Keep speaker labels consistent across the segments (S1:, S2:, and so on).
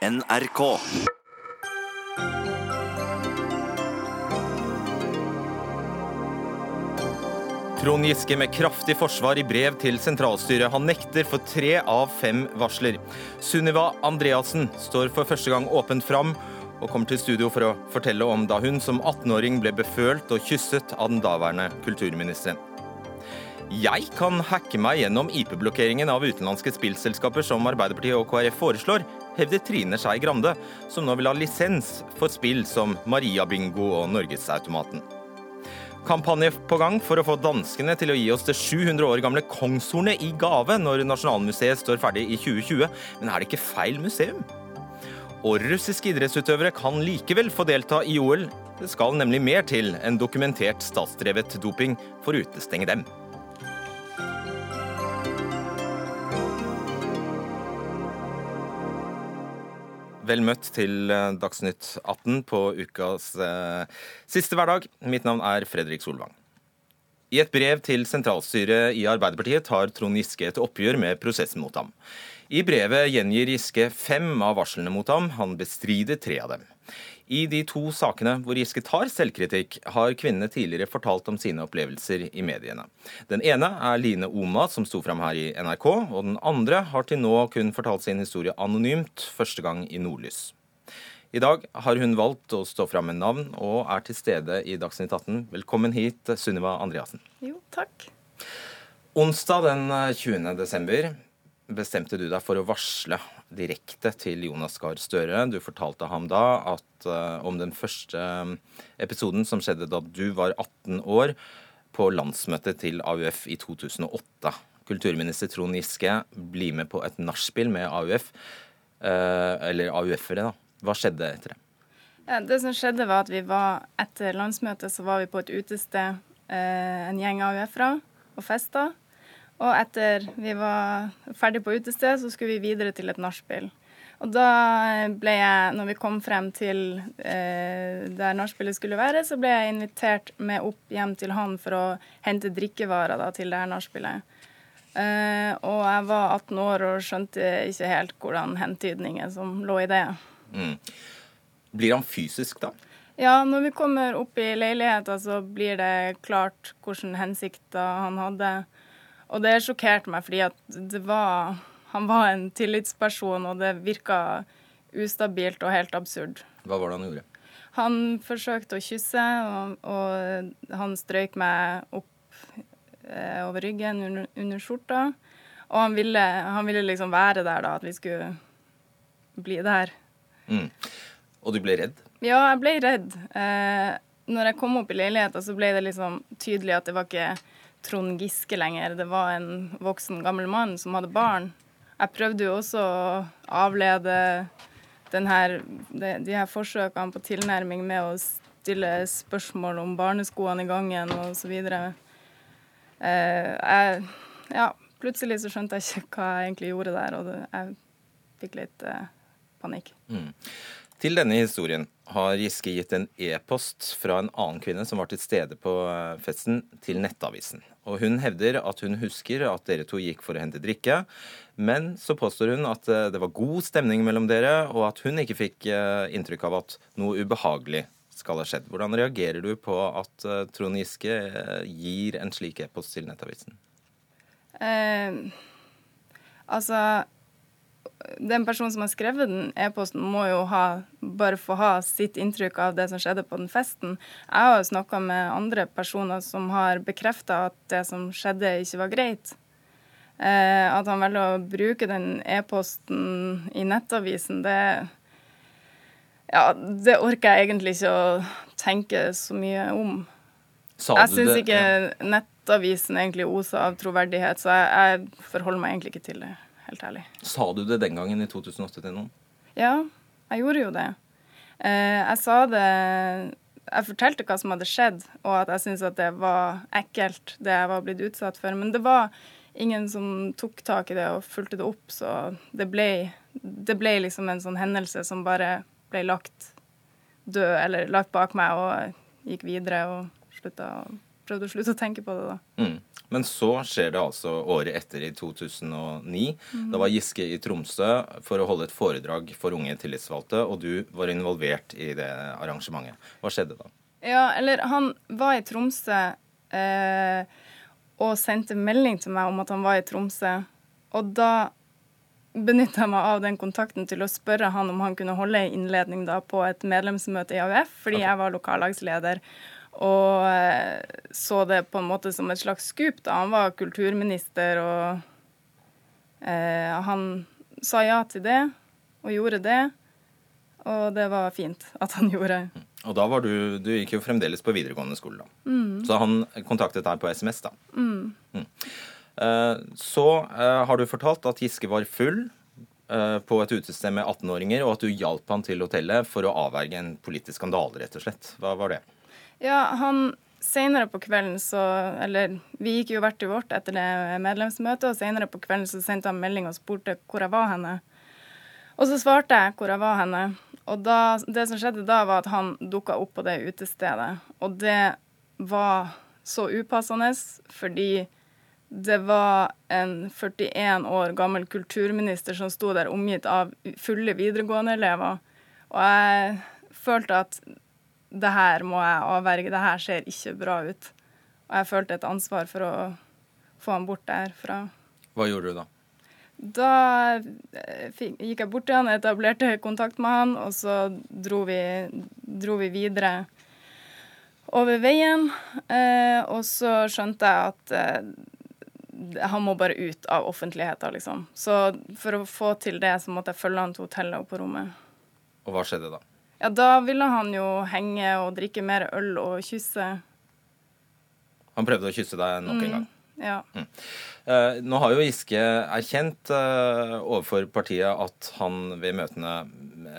S1: NRK.
S2: Trond Giske med kraftig forsvar i brev til sentralstyret. Han nekter for tre av fem varsler. Sunniva Andreassen står for første gang åpent fram og kommer til studio for å fortelle om da hun som 18-åring ble befølt og kysset av den daværende kulturministeren. Jeg kan hacke meg gjennom IP-blokkeringen av utenlandske spillselskaper som Arbeiderpartiet og KrF foreslår, hevder Trine Skei Grande, som nå vil ha lisens for spill som Maria Bingo og Norgesautomaten. Kampanje på gang for å få danskene til å gi oss det 700 år gamle kongshornet i gave når Nasjonalmuseet står ferdig i 2020, men er det ikke feil museum? Og russiske idrettsutøvere kan likevel få delta i OL. Det skal nemlig mer til enn dokumentert statsdrevet doping for å utestenge dem. Vel møtt til eh, Dagsnytt 18 på ukas eh, siste hverdag. Mitt navn er Fredrik Solvang. I et brev til sentralstyret i Arbeiderpartiet tar Trond Giske et oppgjør med prosessen mot ham. I brevet gjengir Giske fem av varslene mot ham. Han bestrider tre av dem. I de to sakene hvor Giske tar selvkritikk, har kvinnene tidligere fortalt om sine opplevelser i mediene. Den ene er Line Oma, som sto fram her i NRK, og den andre har til nå kun fortalt sin historie anonymt, første gang i Nordlys. I dag har hun valgt å stå fram med navn og er til stede i Dagsnytt 18. Velkommen hit, Sunniva Andreassen.
S3: Jo, takk.
S2: Onsdag den 20. desember bestemte du deg for å varsle direkte til Jonas Gahr Støre. Du fortalte ham da at uh, om den første eh, episoden som skjedde da du var 18 år, på landsmøtet til AUF i 2008. Kulturminister Trond Giske blir med på et nachspiel med AUF, uh, eller AUF-ere, da. Hva skjedde etter det?
S3: Ja, det som skjedde, var at vi var etter landsmøtet så var vi på et utested, uh, en gjeng AUF-ere, og festa. Og etter vi var ferdig på utested, så skulle vi videre til et nachspiel. Og da ble jeg, når vi kom frem til eh, der nachspielet skulle være, så ble jeg invitert med opp hjem til han for å hente drikkevarer da, til det her nachspielet. Eh, og jeg var 18 år og skjønte ikke helt hvordan hentydninger som lå i det. Mm.
S2: Blir han fysisk da?
S3: Ja, når vi kommer opp i leiligheta, så blir det klart hvilke hensikter han hadde. Og det sjokkerte meg, fordi at det var Han var en tillitsperson, og det virka ustabilt og helt absurd.
S2: Hva var det han gjorde?
S3: Han forsøkte å kysse, og, og han strøyk meg opp eh, over ryggen under, under, skjorta. Og han ville, han ville, liksom være der, da, at vi skulle bli der.
S2: Mm. Og du ble redd?
S3: Ja, jeg ble redd. Eh, når jeg kom opp i leiligheta, så ble det liksom tydelig at det var ikke Trond Giske lenger. Det var en voksen, gammel mann som hadde barn. Jeg prøvde jo også å avlede her, de, de, her forsøkene på tilnærming med å stille spørsmål om barneskoene i gangen osv. Eh, ja, plutselig så skjønte jeg ikke hva jeg egentlig gjorde der, og det, jeg fikk litt eh, panikk. Mm.
S2: Til denne historien har Giske gitt en e-post fra en annen kvinne som var til stede på eh, festen, til Nettavisen. Og Hun hevder at hun husker at dere to gikk for å hente drikke, men så påstår hun at eh, det var god stemning mellom dere, og at hun ikke fikk eh, inntrykk av at noe ubehagelig skal ha skjedd. Hvordan reagerer du på at Trond Giske gir en slik e-post til Nettavisen?
S3: Eh, altså den personen som har skrevet den e-posten, må jo ha, bare få ha sitt inntrykk av det som skjedde på den festen. Jeg har snakka med andre personer som har bekrefta at det som skjedde, ikke var greit. Eh, at han velger å bruke den e-posten i Nettavisen, det Ja, det orker jeg egentlig ikke å tenke så mye om. jeg syns ikke Nettavisen egentlig oser av troverdighet, så jeg, jeg forholder meg egentlig ikke til det helt ærlig.
S2: Sa du det den gangen i 2008 til noen?
S3: Ja, jeg gjorde jo det. Eh, jeg sa det Jeg fortalte hva som hadde skjedd, og at jeg syntes at det var ekkelt, det jeg var blitt utsatt for. Men det var ingen som tok tak i det og fulgte det opp, så det ble, det ble liksom en sånn hendelse som bare ble lagt død, eller lagt bak meg, og gikk videre og slutta å prøvd å slutte å tenke på det, da.
S2: Mm. Men så skjer det altså året etter, i 2009. Mm. Da var Giske i Tromsø for å holde et foredrag for unge tillitsvalgte, og du var involvert i det arrangementet. Hva skjedde da?
S3: Ja, eller han var i Tromsø eh, og sendte melding til meg om at han var i Tromsø. Og da benytta jeg meg av den kontakten til å spørre han om han kunne holde en innledning da på et medlemsmøte i AUF, fordi okay. jeg var lokallagsleder. Og eh, så det på en måte som et slags skup. da. Han var kulturminister, og eh, han sa ja til det, og gjorde det. Og det var fint at han gjorde.
S2: Og da var du Du gikk jo fremdeles på videregående skole, da. Mm. Så han kontaktet deg på SMS, da. Mm. Mm. Eh, så eh, har du fortalt at Giske var full eh, på et utested med 18-åringer, og at du hjalp han til hotellet for å avverge en politisk skandale, rett og slett. Hva var det?
S3: Ja, han Senere på kvelden så Eller vi gikk jo hvert til vårt etter det medlemsmøtet, og senere på kvelden så sendte han melding og spurte hvor jeg var henne. Og så svarte jeg hvor jeg var henne. Og da, det som skjedde da, var at han dukka opp på det utestedet. Og det var så upassende fordi det var en 41 år gammel kulturminister som sto der omgitt av fulle videregående elever. Og jeg følte at det her må jeg avverge, det her ser ikke bra ut. Og jeg følte et ansvar for å få han bort derfra.
S2: Hva gjorde du da?
S3: Da eh, gikk jeg bort til han, etablerte kontakt med han, og så dro vi, dro vi videre over veien. Eh, og så skjønte jeg at eh, han må bare ut av offentligheten, liksom. Så for å få til det, så måtte jeg følge han til hotellet og på rommet.
S2: Og hva skjedde da?
S3: Ja, da ville han jo henge og drikke mer øl og kysse.
S2: Han prøvde å kysse deg nok mm, en gang?
S3: Ja.
S2: Mm. Uh, nå har jo Giske erkjent uh, overfor partiet at han ved møtene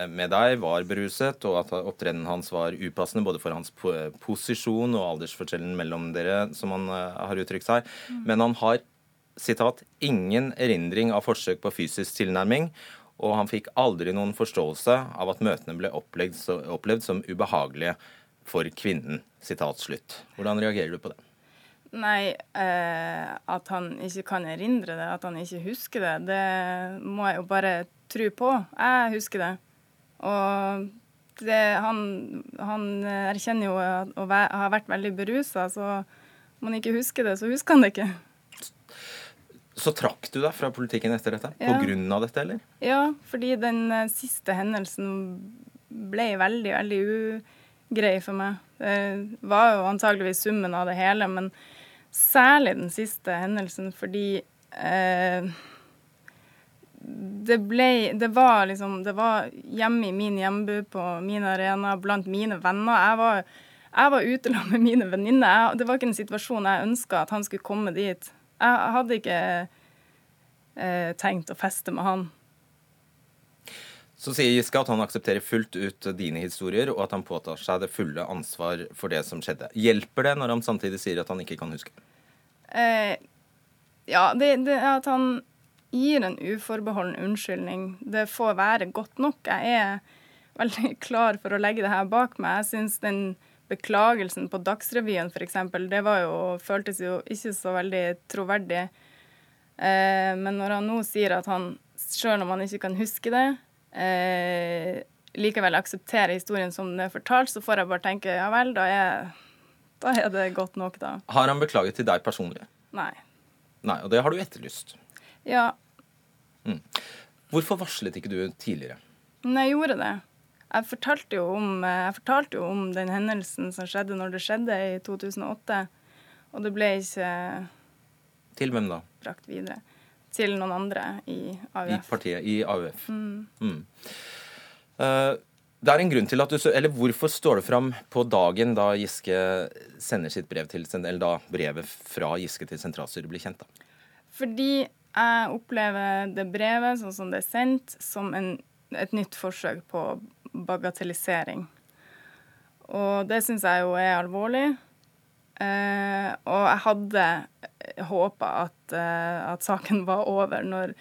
S2: med deg var beruset, og at opptredenen hans var upassende både for hans posisjon og aldersforskjellen mellom dere, som han uh, har uttrykt seg. Mm. Men han har sitat, 'ingen erindring av forsøk på fysisk tilnærming', og han fikk aldri noen forståelse av at møtene ble opplevd, opplevd som ubehagelige for kvinnen. Sitat slutt. Hvordan reagerer du på det?
S3: Nei, eh, at han ikke kan erindre det, at han ikke husker det, det må jeg jo bare tro på. Jeg husker det. Og det, han, han, erkjenner jo å ha vært veldig berusa, så om han ikke husker det, så husker han det ikke.
S2: Så trakk du deg fra politikken etter dette? Ja. På grunn av dette, eller?
S3: Ja, fordi den eh, siste hendelsen ble veldig, veldig ugrei for meg. Det var jo antageligvis summen av det hele, men særlig den siste hendelsen fordi eh, det ble Det var liksom Det var hjemme i min hjembu, på min arena, blant mine venner. Jeg var, jeg var ute med mine venninner. Det var ikke en situasjon jeg ønska at han skulle komme dit. Jeg hadde ikke eh, tenkt å feste med han.
S2: Så sier Giske at han aksepterer fullt ut dine historier, og at han påtar seg det fulle ansvar for det som skjedde. Hjelper det når han samtidig sier at han ikke kan huske?
S3: Eh, ja, det, det, at han gir en uforbeholden unnskyldning, det får være godt nok. Jeg er veldig klar for å legge det her bak meg. Jeg syns den beklagelsen på Dagsrevyen f.eks., det var jo, føltes jo ikke så veldig troverdig. Eh, men når han nå sier at han, sjøl om han ikke kan huske det, eh, likevel aksepterer historien som den er fortalt, så får jeg bare tenke ja vel, da er, da er det godt nok, da.
S2: Har han beklaget til deg personlig?
S3: Nei.
S2: Nei, Og det har du etterlyst?
S3: Ja.
S2: Mm. Hvorfor varslet ikke du tidligere?
S3: Men jeg gjorde det. Jeg fortalte, om, eh, jeg fortalte jo om, den hendelsen som skjedde når det skjedde i 2008. Og det ble ikke
S2: Til hvem da?
S3: Brakt videre. Til noen andre i AUF.
S2: I partiet, i AUF. Mm. Mm. Uh, det er en grunn til at du Eller hvorfor står det fram på dagen da Giske sender sitt brev til Eller da brevet fra Giske til sentralstyret blir kjent, da?
S3: Fordi jeg opplever det brevet, sånn som det er sendt, som en, et nytt forsøk på bagatellisering. Og det syns jeg jo er alvorlig. Eh, og jeg hadde håpa at, eh, at, saken var over når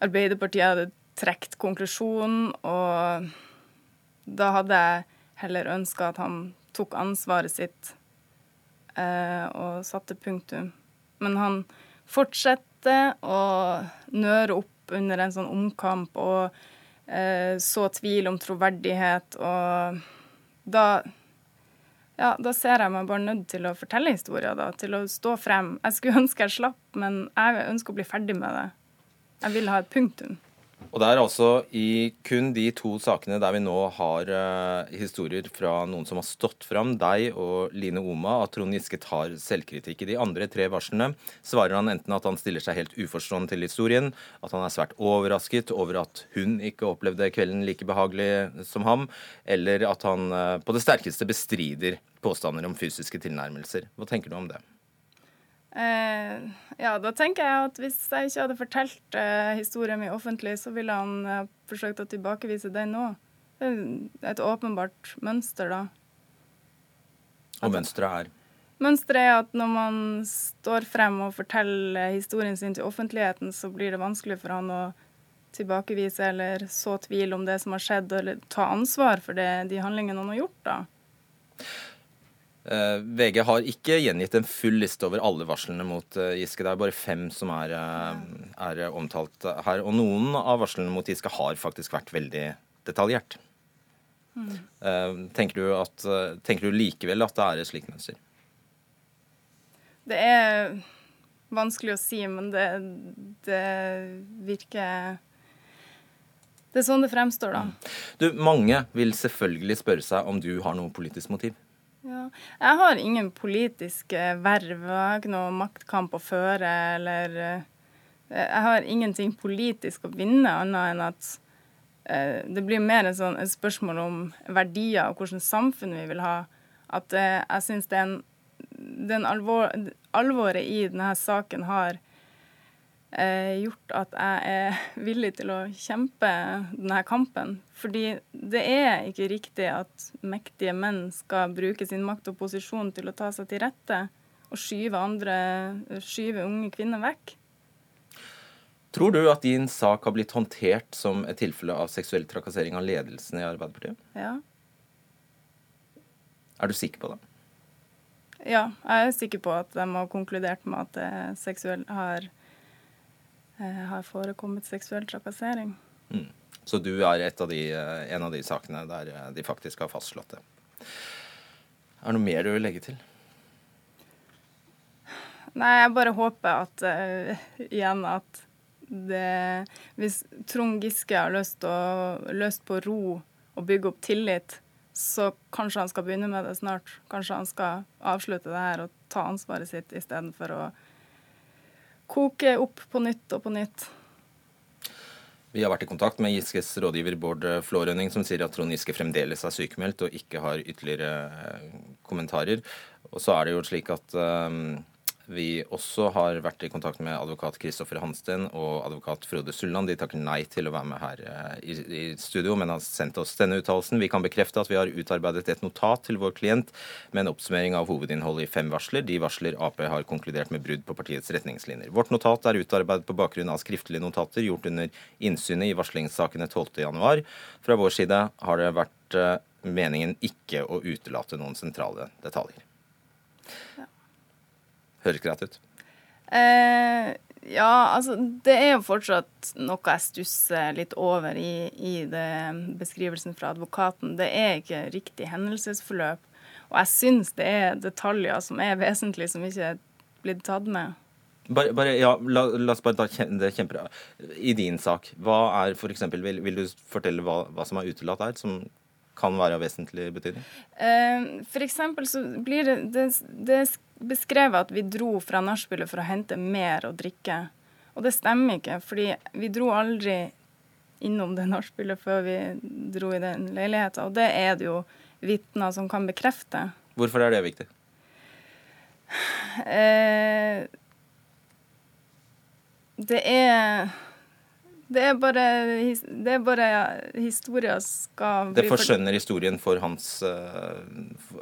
S3: Arbeiderpartiet hadde trukket konklusjonen, og da hadde jeg heller ønska at han tok ansvaret sitt eh, og satte punktum. Men han fortsetter å nøre opp under en sånn omkamp og så tvil om troverdighet, og da ja, da ser jeg meg bare nødt til å fortelle historier, da, til å stå frem. Jeg skulle ønske jeg slapp, men jeg ønsker å bli ferdig med det. Jeg vil ha et punktum.
S2: Og det er altså i kun de to sakene der vi nå har uh, historier fra noen som har stått fram, deg og Line Oma, at Trond Giske tar selvkritikk. I de andre tre varslene svarer han enten at han stiller seg helt uforstående til historien, at han er svært overrasket over at hun ikke opplevde kvelden like behagelig som ham, eller at han uh, på det sterkeste bestrider påstander om fysiske tilnærmelser. Hva tenker du om det?
S3: Eh, ja, da tenker jeg at hvis jeg ikke hadde fortalt eh, historien min offentlig, så ville han eh, forsøkt å tilbakevise den nå. Det er et åpenbart mønster, da.
S2: Og mønsteret er?
S3: Mønsteret er at når man står frem og forteller historien sin til offentligheten, så blir det vanskelig for han å tilbakevise eller så tvil om det som har skjedd, eller ta ansvar for det, de handlingene han har gjort, da.
S2: Uh, VG har ikke gjengitt en full liste over alle varslene mot uh, Giske. Det er bare fem som er, uh, er, omtalt her. Og noen av varslene mot Giske har faktisk vært veldig detaljert. Mm. Tenker, du at, tenker, du likevel at det er et slikt mønster?
S3: Det er vanskelig å si, men det, det virker Det er sånn det fremstår, da. Mm.
S2: Du, mange vil selvfølgelig spørre seg om du har noe politisk motiv.
S3: Ja. Jeg har ingen politiske verv. Jeg har ikke noe maktkamp å føre eller eh, Jeg har ingenting politisk å vinne, annet enn at eh, det blir mer en sånn, et spørsmål om verdier og hvilket samfunn vi vil ha. At eh, jeg syns den alvor, alvoret i denne saken har eh, gjort at jeg er villig til å kjempe denne kampen. Fordi det er ikke riktig at mektige menn skal bruke sin makt og posisjon til å ta seg til rette og skyve, andre, skyve unge kvinner vekk.
S2: Tror du at din sak har blitt håndtert som et tilfelle av seksuell trakassering av ledelsen i Arbeiderpartiet?
S3: Ja.
S2: Er du sikker på det?
S3: Ja, jeg er sikker på at de har konkludert med at det seksuell har Eh, har forekommet seksuell trakassering.
S2: Mm. Så du er av de, eh, en av de sakene der eh, de faktisk har fastslått det. Er det noe mer du vil legge til?
S3: Nei, jeg bare håper at uh, igjen at det Hvis Trond Giske har lyst, å, lyst på ro og bygge opp tillit, så kanskje han skal begynne med det snart. Kanskje han skal avslutte det her og ta ansvaret sitt istedenfor å koke opp på nytt og på nytt.
S2: Vi har vært i kontakt med Giskes rådgiver Bård Flårønning, som sier at Trond Giske fremdeles er sykemeldt og ikke har ytterligere eh, kommentarer. Og så er det jo slik at um, vi også har vært i kontakt med advokat Kristoffer Hansten og advokat Frode Sulland. De takker nei til å være med her eh, i, i studio, men har sendt oss denne uttalelsen. Vi kan bekrefte at vi har utarbeidet et notat til vår klient med en oppsummering av hovedinnholdet i fem varsler. De varsler Ap har konkludert med brudd på partiets retningslinjer. Vårt notat er utarbeidet på bakgrunn av skriftlige notater gjort under innsynet i varslingssakene 12.1. Fra vår side har det vært eh, meningen ikke å utelate noen sentrale detaljer. Høres greit ut.
S3: Eh, ja, altså det er jo fortsatt noe jeg stusser litt over i, i beskrivelsen fra advokaten. Det er ikke riktig hendelsesforløp. Og jeg syns det er detaljer som er vesentlige, som ikke er blitt tatt med.
S2: Bare, bare, ja, la, la, oss bare ta det kjempebra. I din sak, hva er for eksempel, vil, vil du fortelle hva, hva, som er utelatt her, som kan være av vesentlig betydning?
S3: Eh, eksempel så blir det, det, det beskrevet at vi dro fra nachspielet for å hente mer å drikke. Og det stemmer ikke, fordi vi dro aldri innom det nachspielet før vi dro i den leiligheten. Og det er det jo vitner som kan bekrefte.
S2: Hvorfor er det viktig?
S3: Eh, det er det er bare, det er bare historia skal
S2: bli Det forskjønner historien for hans, eh,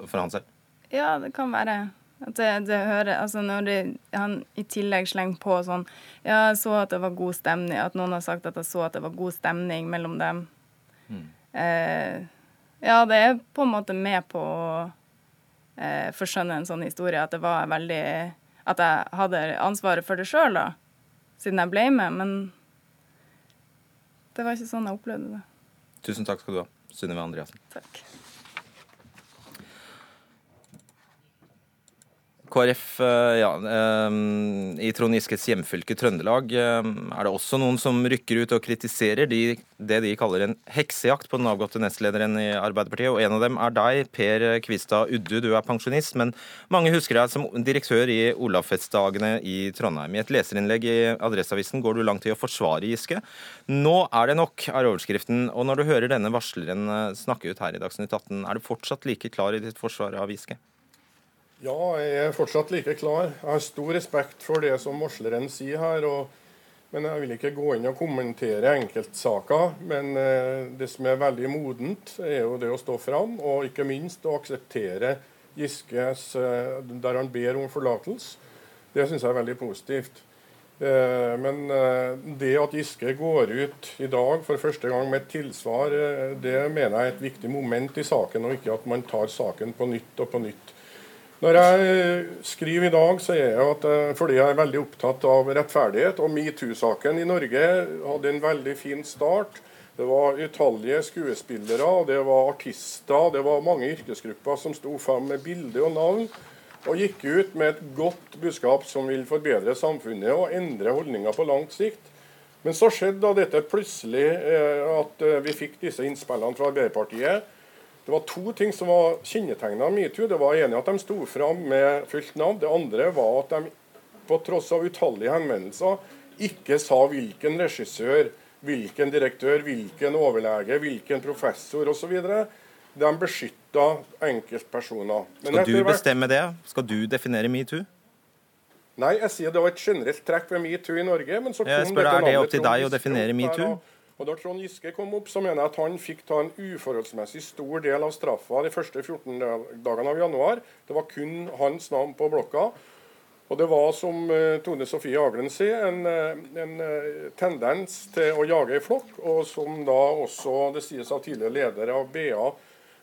S2: for hans selv?
S3: Ja, det kan være. At det, det hører, altså Når det, han i tillegg slenger på sånn Ja, jeg så at det var god stemning. At noen har sagt at jeg så at det var god stemning mellom dem. Mm. Eh, ja, det er på en måte med på å eh, forskjønne en sånn historie. At det var veldig At jeg hadde ansvaret for det sjøl, da, siden jeg ble med. Men det var ikke sånn jeg opplevde det.
S2: Tusen takk skal du ha, Sunniva Andreassen.
S3: Takk.
S2: KrF, eh, ja, eh, I Trond Giskes hjemfylke Trøndelag eh, er det også noen som rykker ut og kritiserer de, det de kaller en heksejakt på den avgåtte nestlederen i Arbeiderpartiet. og En av dem er deg, Per Kvistad Uddu. Du er pensjonist, men mange husker deg som direktør i Olavfestdagene i Trondheim. I et leserinnlegg i Adresseavisen går du langt i å forsvare Giske. Nå er det nok, er overskriften. Og når du hører denne varsleren snakke ut her i Dagsnytt 18, er du fortsatt like klar i ditt forsvar av Giske?
S1: Ja, jeg er fortsatt like klar. Jeg har stor respekt for det som varsleren sier her. Og, men jeg vil ikke gå inn og kommentere enkeltsaker. Men eh, det som er veldig modent, er jo det å stå fram, og ikke minst å akseptere Giskes eh, der han ber om forlatelse. Det syns jeg er veldig positivt. Eh, men eh, det at Giske går ut i dag for første gang med et tilsvar, eh, det mener jeg er et viktig moment i saken, og ikke at man tar saken på nytt og på nytt. Når jeg skriver i dag, så er jeg at eh, fordi jeg er veldig opptatt av rettferdighet. Og metoo-saken i Norge hadde en veldig fin start. Det var utallige skuespillere, det var artister, det var mange yrkesgrupper som sto fram med bilde og navn. Og gikk ut med et godt budskap som vil forbedre samfunnet og endre holdninger på langt sikt. Men så skjedde da dette plutselig eh, at eh, vi fikk disse innspillene fra Arbeiderpartiet det var to ting som var kjennetegna metoo. Det var enig at de sto fram med fullt navn. Det andre var at de på tross av utallige henvendelser ikke sa hvilken regissør, hvilken direktør, hvilken overlege, hvilken professor osv. De beskytta enkeltpersoner.
S2: Men Skal du bestemme det? Skal du definere metoo?
S1: Nei, jeg sier det var et generelt trekk ved metoo i Norge. men så kom
S2: jeg spør, Er det opp til deg å definere metoo?
S1: Og Da Trond Giske kom opp, så mener jeg at han fikk ta en uforholdsmessig stor del av straffa de første 14 dagene av januar. Det var kun hans navn på blokka. Og det var, som uh, Tone Sofie Aglen sier, en, uh, en uh, tendens til å jage i flokk. Og som da også, det sies av tidligere leder av BA,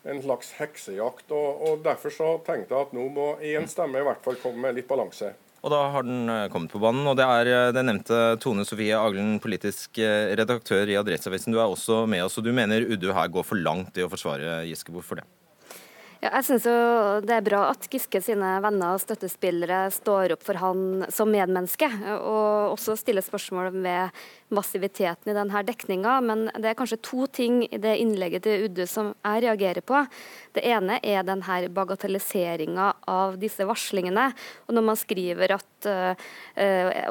S1: en slags heksejakt. Og, og Derfor så tenkte jeg at nå må én stemme i hvert fall komme med litt balanse.
S2: Og da har den eh, kommet på banen. Og det er eh, den nevnte Tone Sofie Aglen, politisk eh, redaktør i Adresseavisen. Du er også med oss, og du mener Uddu her går for langt i å forsvare Giske. Hvorfor det?
S4: Ja, jeg jo det er bra at Giske sine venner og støttespillere står opp for han som medmenneske, og også stiller spørsmål ved massiviteten i denne dekninga. Men det er kanskje to ting i det innlegget til Uddu som jeg reagerer på. Det ene er denne bagatelliseringa av disse varslingene. Og når man skriver at uh,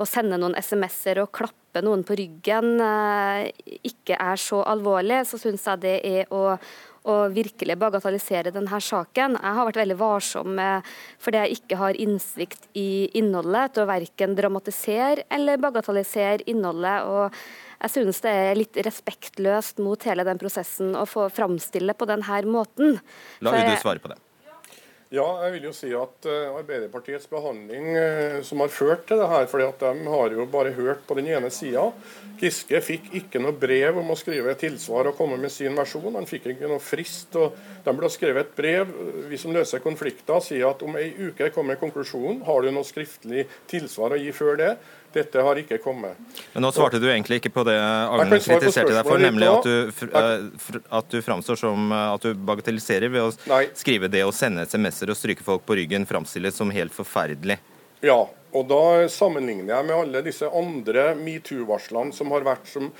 S4: å sende noen SMS-er og klappe noen på ryggen uh, ikke er så alvorlig, så syns jeg det er å å virkelig bagatellisere denne saken. Jeg har vært veldig varsom med, fordi jeg ikke har innsikt i innholdet, til å verken dramatisere eller bagatellisere innholdet. og jeg synes det er litt respektløst mot hele den prosessen å få framstille på denne måten.
S2: La UD svare på det.
S1: Ja, jeg vil jo si at uh, Arbeiderpartiets behandling uh, som har ført til det her, fordi at de har jo bare hørt på den ene sida. Giske fikk ikke noe brev om å skrive et tilsvar og komme med sin versjon. Han fikk ikke noe frist. og De ble skrevet et brev. Vi som løser konflikter, sier at om ei uke kommer konklusjonen. Har du noe skriftlig tilsvar å gi før det? Dette har ikke kommet.
S2: Men Nå svarte du egentlig ikke på det Agnes kritiserte deg for, nemlig at du, eh, at du framstår som eh, at du bagatelliserer ved å Nei. skrive det å sende SMS-er og stryke folk på ryggen framstilles som helt forferdelig.
S1: Ja, og da sammenligner jeg med alle disse andre metoo-varslene som har vært som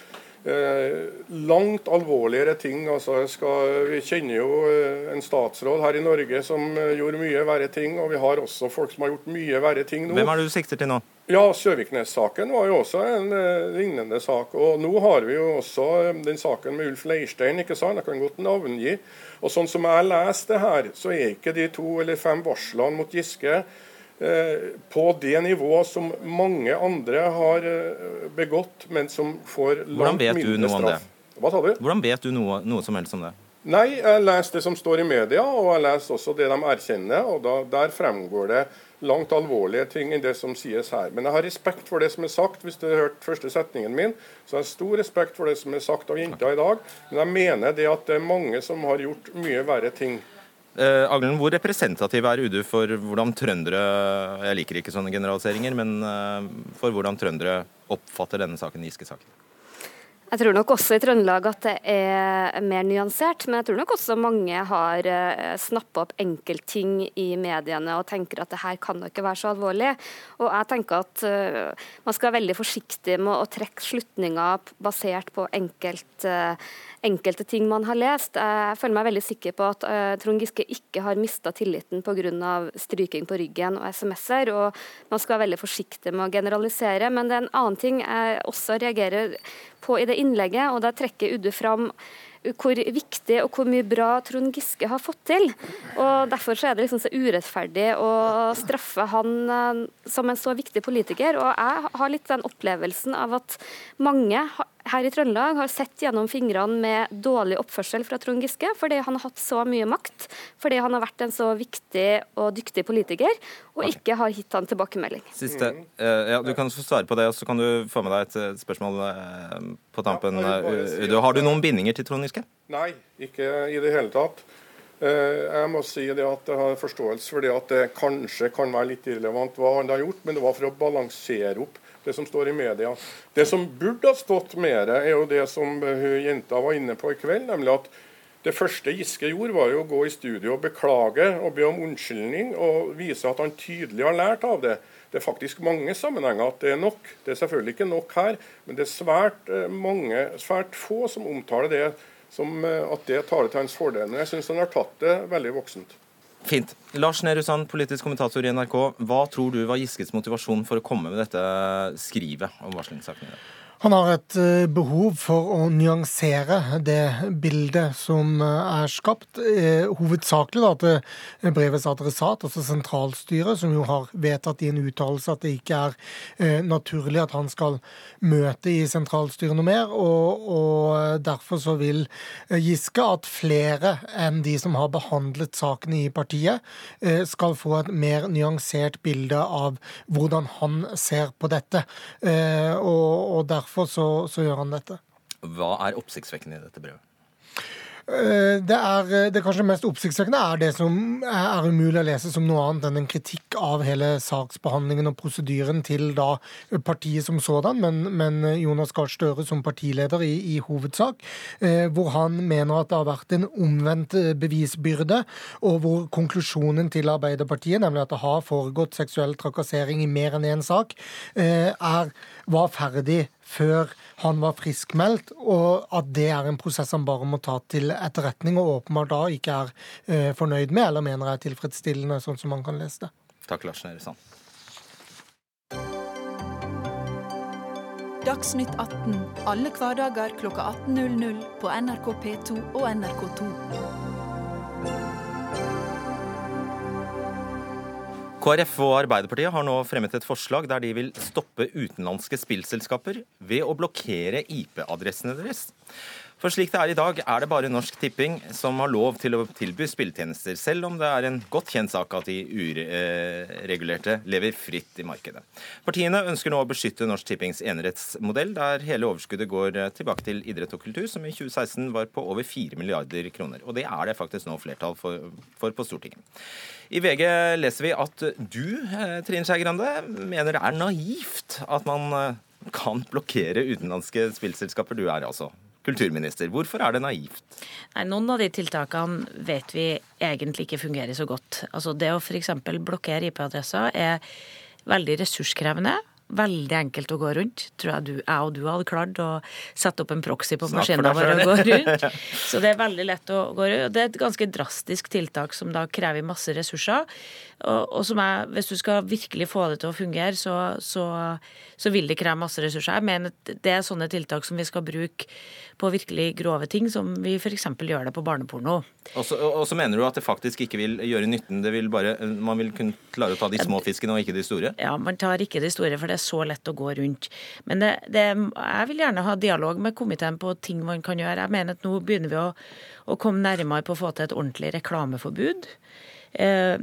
S1: Eh, langt alvorligere ting. Altså, skal, vi kjenner jo eh, en statsråd her i Norge som gjorde mye verre ting, og vi har også folk som har gjort mye verre ting nå.
S2: Hvem er det du sikter til nå?
S1: Ja, Søviknes-saken var jo også en uh, lignende sak. Og nå har vi jo også um, den saken med Ulf Leirstein, ikke sant? Jeg kan godt navngi. Og sånn som jeg leser det her, så er ikke de to eller fem varslene mot Giske Eh, på det nivået som mange andre har eh, begått, men som får langt mindre straff.
S2: Hva sa du? Hvordan vet du noe, noe som helst om det?
S1: Nei, jeg leser det som står i media, og jeg leser også det de erkjenner. og da, Der fremgår det langt alvorlige ting enn det som sies her. Men jeg har respekt for det som er sagt. Hvis du har hørt første setningen min, så jeg har stor respekt for det som er sagt av jenta i dag. Men jeg mener det at det er mange som har gjort mye verre ting.
S2: Eh, Aglen, hvor representativ er UDU for hvordan trøndere Jeg liker ikke sånne generaliseringer, men uh, for hvordan trøndere oppfatter denne saken, Giske-saken?
S4: Jeg tror nok også i Trøndelag at det er mer nyansert, men jeg tror nok også mange har uh, snappa opp enkeltting i mediene og tenker at det her kan da ikke være så alvorlig. Og jeg tenker at uh, man skal være veldig forsiktig med å trekke slutninger basert på enkelt, uh, enkelte ting man har lest. Jeg føler meg veldig sikker på at uh, Trond Giske ikke har mista tilliten pga. stryking på ryggen og SMS-er. og Man skal være veldig forsiktig med å generalisere. Men det er en annen ting jeg også reagerer på i det innlegget, og da trekker Udde fram hvor viktig og hvor mye bra Trond Giske har fått til. Og Derfor så er det liksom så urettferdig å straffe han eh, som en så viktig politiker. Og Jeg har litt den opplevelsen av at mange her i Trøndelag har sett gjennom fingrene med dårlig oppførsel fra Trond Giske, fordi han har hatt så mye makt, fordi han har vært en så viktig og dyktig politiker, og ikke har gitt han tilbakemelding.
S2: Siste. Uh, ja, Du kan svare på det, og så kan du få med deg et spørsmål uh, på tampen. Ja, har du noen bindinger til Trond Giske?
S1: Nei, ikke i det hele tatt. Jeg må si det at jeg har forståelse for det at det kanskje kan være litt irrelevant hva han har gjort, men det var for å balansere opp det som står i media. Det som burde ha stått mer, er jo det som jenta var inne på i kveld, nemlig at det første Giske gjorde, var jo å gå i studio og beklage og be om unnskyldning og vise at han tydelig har lært av det. Det er faktisk mange sammenhenger at det er nok. Det er selvfølgelig ikke nok her, men det er svært eh, mange, svært få som omtaler det som eh, at det tar det til hans fordel. Men jeg syns han har tatt det veldig voksent.
S2: Fint. Lars Nehru Sand, politisk kommentator i NRK. Hva tror du var Giskes motivasjon for å komme med dette skrivet om varslingssaken?
S5: Han har et eh, behov for å nyansere det bildet som eh, er skapt. Eh, hovedsakelig da, til brevets adressat, altså sentralstyret, som jo har vedtatt i en uttalelse at det ikke er naturlig at han skal møte i sentralstyret noe mer. Og, og derfor så vil Giske at flere enn de som har behandlet sakene i partiet, skal få et mer nyansert bilde av hvordan han ser på dette. Og, og derfor derfor så, så gjør han dette.
S2: Hva er oppsiktsvekkende i dette brevet?
S5: Eh, det, er, eh, det kanskje mest oppsiktsvekkende er det som er umulig å lese som noe annet enn en kritikk av hele saksbehandlingen og prosedyren til da partiet som sådan, men, men Jonas Gahr Støre som partileder i, i, hovedsak, eh, hvor han mener at det har vært en omvendt bevisbyrde, og hvor konklusjonen til Arbeiderpartiet, nemlig at det har foregått seksuell trakassering i mer enn én sak, er, var ferdig før han var friskmeldt, og at det er en prosess han bare må ta til etterretning, og åpenbart da ikke er eh, fornøyd med, eller mener er tilfredsstillende, sånn som man kan lese det.
S2: Takk, Lars Nehru Sand.
S6: Dagsnytt 18 alle hverdager klokka 18.00 på NRK P2 og NRK2.
S2: KrF og Arbeiderpartiet har nå fremmet et forslag der de vil stoppe utenlandske spillselskaper ved å blokkere IP-adressene deres. For slik det er i dag, er det bare Norsk Tipping som har lov til å tilby spilletjenester, selv om det er en godt kjent sak at de uregulerte lever fritt i markedet. Partiene ønsker nå å beskytte Norsk Tippings enerettsmodell, der hele overskuddet går tilbake til idrett og kultur, som i 2016 var på over 4 milliarder kroner. Og det er det faktisk nå flertall for, for på Stortinget. I VG leser vi at du, eh, Trine Skei Grande, mener det er naivt at man eh, kan blokkere utenlandske spillselskaper. Du er altså kulturminister. Hvorfor er det naivt?
S7: Nei, Noen av de tiltakene vet vi egentlig ikke fungerer så godt. Altså Det å f.eks. blokkere IP-adresser er veldig ressurskrevende veldig enkelt å gå rundt. Tror jeg du, jeg og du hadde klart å sette opp en proxy på maskinen vår og gå rundt. Så det er veldig lett å gå rundt. Det er et ganske drastisk tiltak som da krever masse ressurser. Og, og som jeg, hvis du skal virkelig få det til å fungere, så, så, så vil det kreve masse ressurser. Jeg mener det er sånne tiltak som vi skal bruke på virkelig grove ting, som vi f.eks. gjør det på barneporno.
S2: Og så mener du at det faktisk ikke vil gjøre nytten? Det vil bare, man vil kunne klare å ta de små fiskene og ikke de store?
S7: Ja, man tar ikke de store, for det er så lett å gå rundt. Men det, det, jeg vil gjerne ha dialog med komiteen på ting man kan gjøre. Jeg mener at nå begynner vi å, å komme nærmere på å få til et ordentlig reklameforbud. Eh,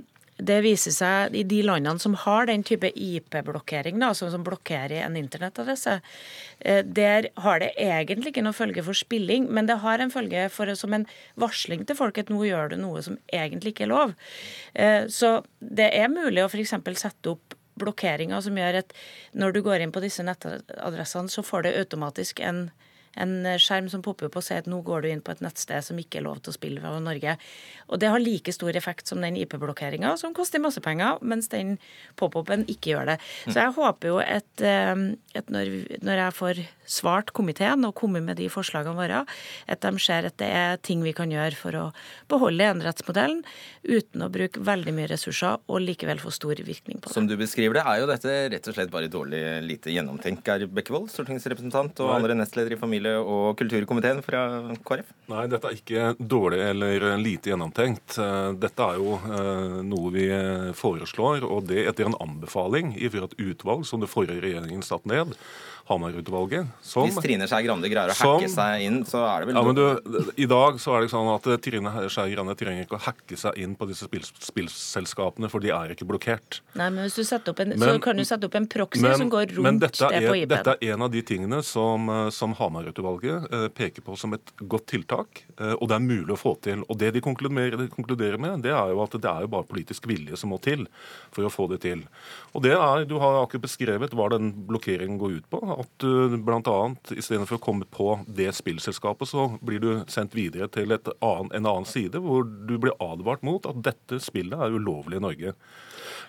S7: det viser seg i de landene som har den type IP-blokkering, altså som blokkerer en internettadresse, eh, der har det egentlig ikke noen følge for spilling, men det har en følge for, som en varsling til folk at nå gjør du noe som egentlig ikke er lov. Eh, så det er mulig å f.eks. sette opp blokkeringer som gjør at når du går inn på disse nettadressene, så får det automatisk en en skjerm som popper opp og sier at nå går du inn på et nettsted som ikke er lov til å spille fra Norge. Og det har like stor effekt som den IP-blokkeringa, som koster masse penger, mens den pop-open ikke gjør det. Så jeg håper jo at, eh, at når, når, jeg får svart komiteen og kommet med de forslagene våre, at de ser at det er ting vi kan gjøre for å beholde enerettsmodellen uten å bruke veldig mye ressurser og likevel få stor virkning på det.
S2: Som du beskriver det, er jo dette rett og slett bare dårlig lite gjennomtenkt. Geir Bekkevold, stortingsrepresentant og andre nestleder i familie familie- og kulturkomiteen fra KrF?
S8: Nei, dette er ikke dårlig eller lite gjennomtenkt. Eh, dette er jo eh, noe vi foreslår, og det etter en anbefaling fra et utvalg som det forrige regjeringen satte ned. Hamar-utvalget.
S2: Hvis Trine Skei Grande greier å hacke seg inn, så er det vel
S8: ja, men du, I dag så er det sånn at Trine Skei Grande trenger ikke å hacke seg inn på disse spill, spillselskapene, for de er ikke blokkert.
S7: Nei, men hvis du setter opp en, men, så kan du sette opp en proxy men, som går rundt det på IP-en.
S8: Dette er en av de tingene som, som Hamar-utvalget eh, peker på som et godt tiltak, eh, og det er mulig å få til. Og Det de konkluderer, de konkluderer med, det er jo at det er jo bare politisk vilje som må til for å få det til. Og det er, Du har akkurat beskrevet hva den blokkeringen går ut på at du bl.a. istedenfor å komme på det spillselskapet, så blir du sendt videre til annen, en annen side, hvor du blir advart mot at dette spillet er ulovlig i Norge.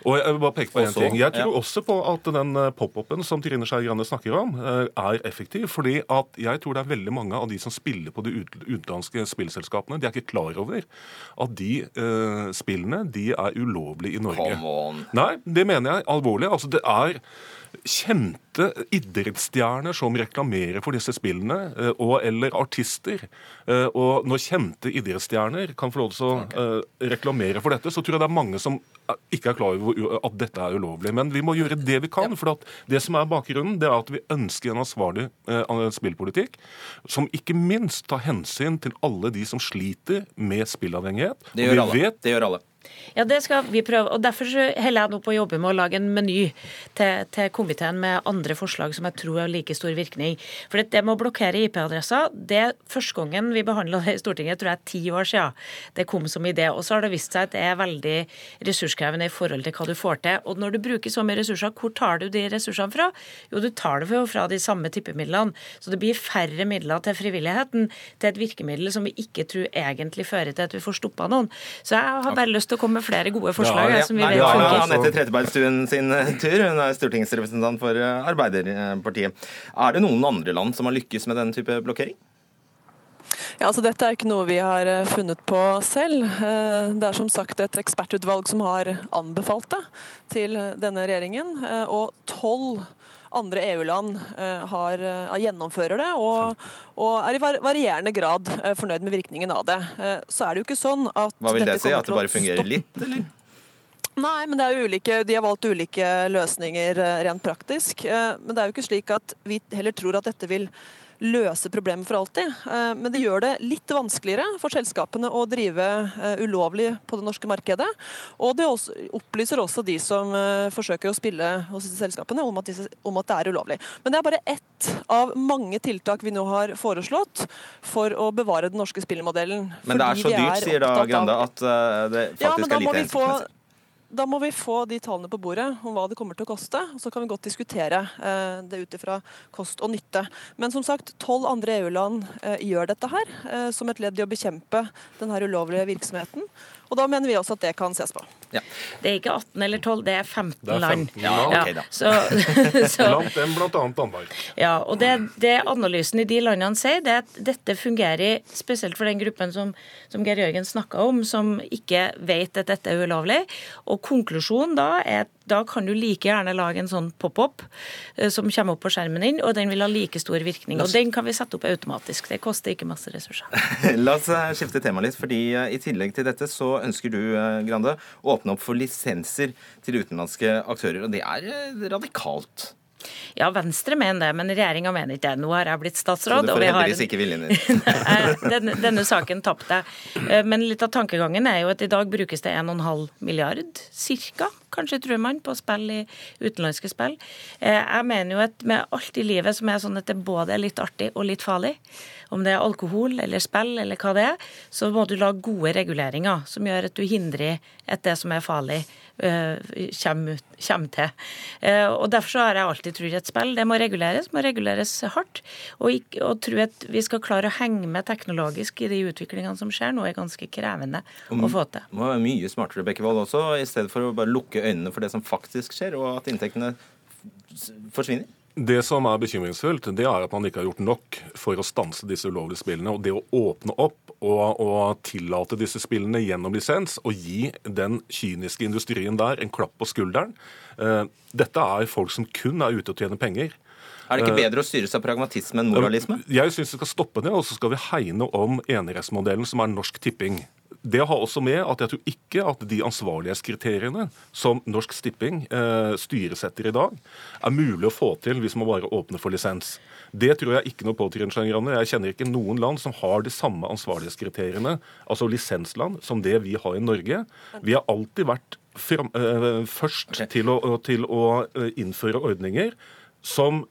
S8: Og Jeg vil bare peke på en ting. Jeg tror ja. også på at den eh, pop-upen som Trine Skei Grande snakker om, eh, er effektiv. fordi at jeg tror det er veldig mange av de som spiller på de utenlandske spillselskapene, de er ikke klar over at de uh, spillene de er ulovlige i Norge.
S2: Come on.
S8: Nei, det mener jeg alvorlig. Altså, det er kjente idrettsstjerner som reklamerer for disse spillene, eh, og, eller artister. Eh, og når kjente idrettsstjerner kan få lov til å okay. reklamere for dette, så tror jeg det er mange som ikke er klar over at dette er ulovlig. Men vi må gjøre det vi kan. for det som er bakgrunnen, det er at vi ønsker en ansvarlig spillpolitikk som ikke minst tar hensyn til alle de som sliter med spillavhengighet.
S2: Det gjør, alle. Vet, det gjør alle.
S7: Ja, det skal vi prøve. og Derfor heller jeg nå på å jobbe med å lage en meny til, til, komiteen med andre forslag som jeg tror har like stor virkning. For det med å blokkere IP-adresser, det første gangen vi behandla det i Stortinget, tror jeg er ti år siden det kom som idé. Og så har det vist seg at det er veldig ressurskrevende i forhold til hva du får til. Og når du bruker så mye ressurser, hvor tar du de ressursene fra? Jo, du tar det fra de samme tippemidlene. Så det blir færre midler til frivilligheten, til et virkemiddel som vi ikke tror egentlig fører til at vi får stoppa noen. Så jeg har bare lyst til å komme med flere gode forslag. Ja, ja. som vi vet
S2: funker. Ja, Anette Trettebergstuen sin eh, tur. Hun er stortingsrepresentant for eh, Arbeiderpartiet. Er det noen andre land som har lykkes med denne type blokkering?
S9: Ja, altså Dette er ikke noe vi har eh, funnet på selv. Det er som sagt et ekspertutvalg som har anbefalt det til denne regjeringen. Og tolv andre EU-land eh, har, eh, gjennomfører det, og, og, er i varierende grad eh, fornøyd med virkningen av det. Så er det jo ikke sånn at
S2: Hva vil det si? At det bare fungerer litt, eller?
S9: Nei, men det er ulike, de har valgt ulike løsninger rent praktisk. Men det er jo ikke slik at vi heller tror at dette vil løse problemet for alltid. Eh, men det gjør det litt vanskeligere for selskapene å drive eh, ulovlig på det norske markedet. Og det opplyser også de som eh, forsøker å spille hos selskapene om at, det er ulovlig. Men det er bare ett av mange tiltak vi nå har foreslått for å bevare den norske spillmodellen.
S2: Men det er så dyrt, sier da Grande, at det faktisk ja, er lite hensiktsmessig
S9: da må vi få de tallene på bordet om hva det kommer til å koste. og Så kan vi godt diskutere eh, det ut ifra kost og nytte. Men som sagt, tolv andre EU-land eh, gjør dette her eh, som et ledd i å bekjempe denne ulovlige virksomheten. Og da mener vi også at det kan ses på.
S7: Ja. Det er ikke 18 eller 12, det er 15, det er 15 land.
S2: Ja, okay, da.
S8: Så, så, Blant dem bl.a. Danmark.
S7: Ja, og det, det, analysen i de landene sier, det er at dette fungerer spesielt for den gruppen som, som Geir Jørgen snakka om, som ikke vet at dette er ulovlig. Og konklusjonen da er at da kan du like gjerne lage en sånn pop-up eh, som kommer opp på skjermen din, og den vil ha like stor virkning. Og den kan vi sette opp automatisk. Det koster ikke masse ressurser.
S2: La oss eh, skifte tema litt, fordi eh, i tillegg til dette så ønsker du, Grande, å åpne opp for lisenser til utenlandske aktører. Og det er radikalt.
S7: Ja, Venstre mener det, men regjeringa mener ikke det. Nå har jeg blitt statsråd.
S2: Så du får heldigvis ikke viljen din.
S7: denne, denne saken tapte jeg. Men litt av tankegangen er jo at i dag brukes det 1,5 milliard, cirka, kanskje tror man, på spill i utenlandske spill. Jeg mener jo at med alt i livet som er sånn at det både er litt artig og litt farlig, om det er alkohol eller spill eller hva det er, så må du lage gode reguleringer som gjør at du hindrer at det som er farlig, kommer, kommer til. Og Derfor så har jeg alltid trodd at spill det må reguleres, må reguleres hardt. Og, og tro at vi skal klare å henge med teknologisk i de utviklingene som skjer nå, er ganske krevende å få til.
S2: Det må være mye smartere Bekkevold også, i stedet for å bare lukke øynene for det som faktisk skjer, og at inntektene forsvinner.
S8: Det som er bekymringsfullt, det er at man ikke har gjort nok for å stanse disse ulovlige spillene. Og det å åpne opp og, og, tillate disse spillene gjennom lisens og gi den kyniske industrien der en klapp på skulderen uh, Dette er folk som kun er ute og tjener penger.
S2: Er det ikke bedre å styre seg pragmatisme enn moralisme?
S8: Jeg syns vi skal stoppe det, og så skal vi hegne om enerettsmodellen, som er Norsk Tipping. Det har også med at jeg tror ikke at de ansvarlighetskriteriene som Norsk Stipping eh, styresetter i dag, er mulig å få til hvis man bare åpner for lisens. Det tror jeg ikke noe på, Trine Jeg kjenner ikke noen land som har de samme ansvarlighetskriteriene, altså lisensland, som det vi har i Norge. Vi har alltid vært frem, eh, først okay. til, å, til å eh, innføre ordninger som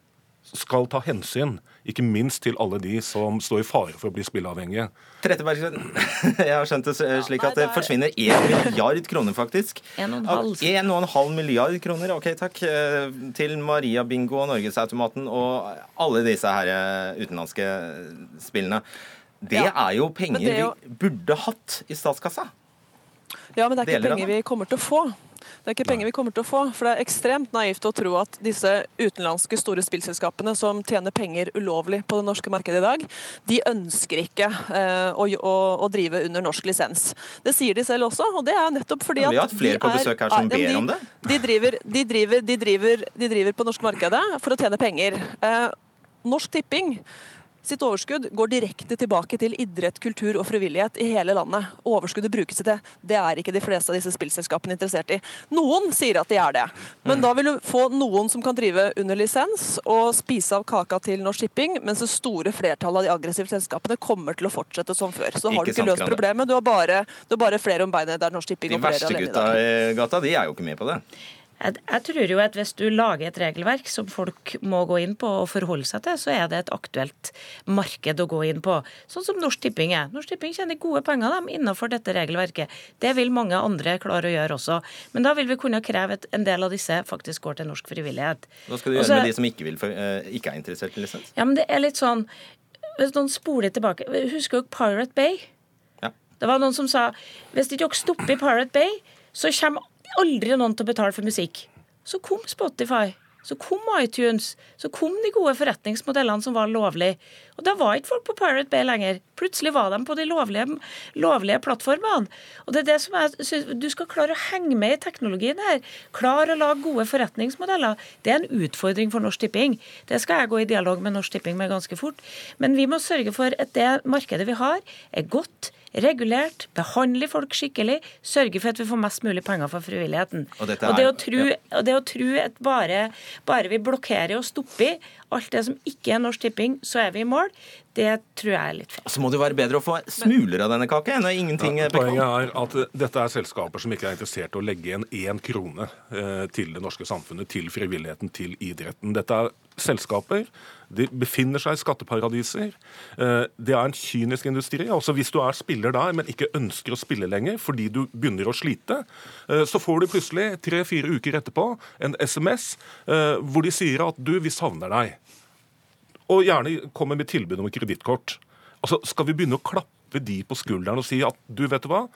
S8: skal ta hensyn ikke minst til alle de som står i fare for å bli spilleavhengige.
S2: Trettebergstuen, jeg har skjønt det slik at det forsvinner 1 milliard kroner, faktisk. 1,5 milliard kroner, ok takk, eh, til Maria Bingo og Norgesautomaten og alle disse her eh, utenlandske spillene. Det ja, er jo penger er jo... vi burde hatt i statskassa.
S9: Ja, men det er ikke penger vi kommer til å få. Det er ikke penger vi kommer til å få. For det er ekstremt naivt å tro at disse utenlandske store spillselskapene som tjener penger ulovlig på det norske markedet i dag, de ønsker ikke eh, å, å, å, drive under norsk lisens. Det sier de selv også, og det er nettopp fordi at
S2: Vi har hatt flere på besøk her som ber om det.
S9: De driver, de, driver, de, driver, de driver på norsk markedet for å tjene penger. Eh, Norsk Tipping sitt overskudd går direkte tilbake til idrett, kultur og frivillighet i hele landet. Overskuddet brukes til det. Det er ikke de fleste av disse spillselskapene interessert i. Noen sier at de er det, men da vil du få noen som kan drive under lisens og spise av kaka til Norsk Shipping, mens det store flertallet av de aggressive selskapene kommer til å fortsette som før. Så da har du ikke løst problemet. Du har bare, du har bare flere om beinet der Norsk Shipping opererer
S2: alene. De verste gutta i gata, de er jo ikke med på det.
S7: Jeg, jeg, tror jo at hvis du lager et regelverk som folk må gå inn på og forholde seg til, så er det et aktuelt marked å gå inn på. Sånn som Norsk Tipping er. Norsk Tipping tjener gode penger dem innenfor dette regelverket. Det vil mange andre klare å gjøre også. Men da vil vi kunne kreve at en del av disse faktisk går til norsk frivillighet.
S2: Hva skal du gjøre også, med de som ikke, vil, uh, ikke er interessert i lisens?
S7: Ja, men det er litt sånn Hvis noen spoler tilbake Husker dere Pirate Bay?
S2: Ja.
S7: Det var noen som sa hvis ikke dere stopper i Pirate Bay, så kommer aldri noen til å betale for musikk. Så kom Spotify. Så kom iTunes, så kom de gode forretningsmodellene som var lovlige. Og da var ikke folk på Pirate Bay lenger. Plutselig var de på de lovlige, lovlige plattformene. Og det er det som jeg synes, Du skal klare å henge med i teknologien her. Klare å lage gode forretningsmodeller. Det er en utfordring for Norsk Tipping. Det skal jeg gå i dialog med Norsk Tipping med ganske fort. Men vi må sørge for at det markedet vi har, er godt regulert, behandler folk skikkelig, sørger for at vi får mest mulig penger for frivilligheten. Og, er, og, det, å tro, ja. og det å tro at bare, bare vi blokkerer og stopper alt det som ikke er Norsk Tipping, så er vi i mål, det tror jeg er litt feil.
S2: Så må det være bedre å få smuler av denne kaka enn ingenting.
S8: Ja, poenget er at dette er selskaper som ikke er interessert i å legge igjen én krone eh, til det norske samfunnet, til frivilligheten, til idretten. Dette er selskaper. De befinner seg i skatteparadiser. Eh, det er en kynisk industri. altså Hvis du er spiller der, men ikke ønsker å spille lenger fordi du begynner å slite, eh, så får du plutselig tre-fire uker etterpå en SMS hvor de sier at du, vi savner deg og gjerne kommer med tilbud om kredittkort. Altså, skal vi begynne å klappe de på skulderen og si at du, vet du hva,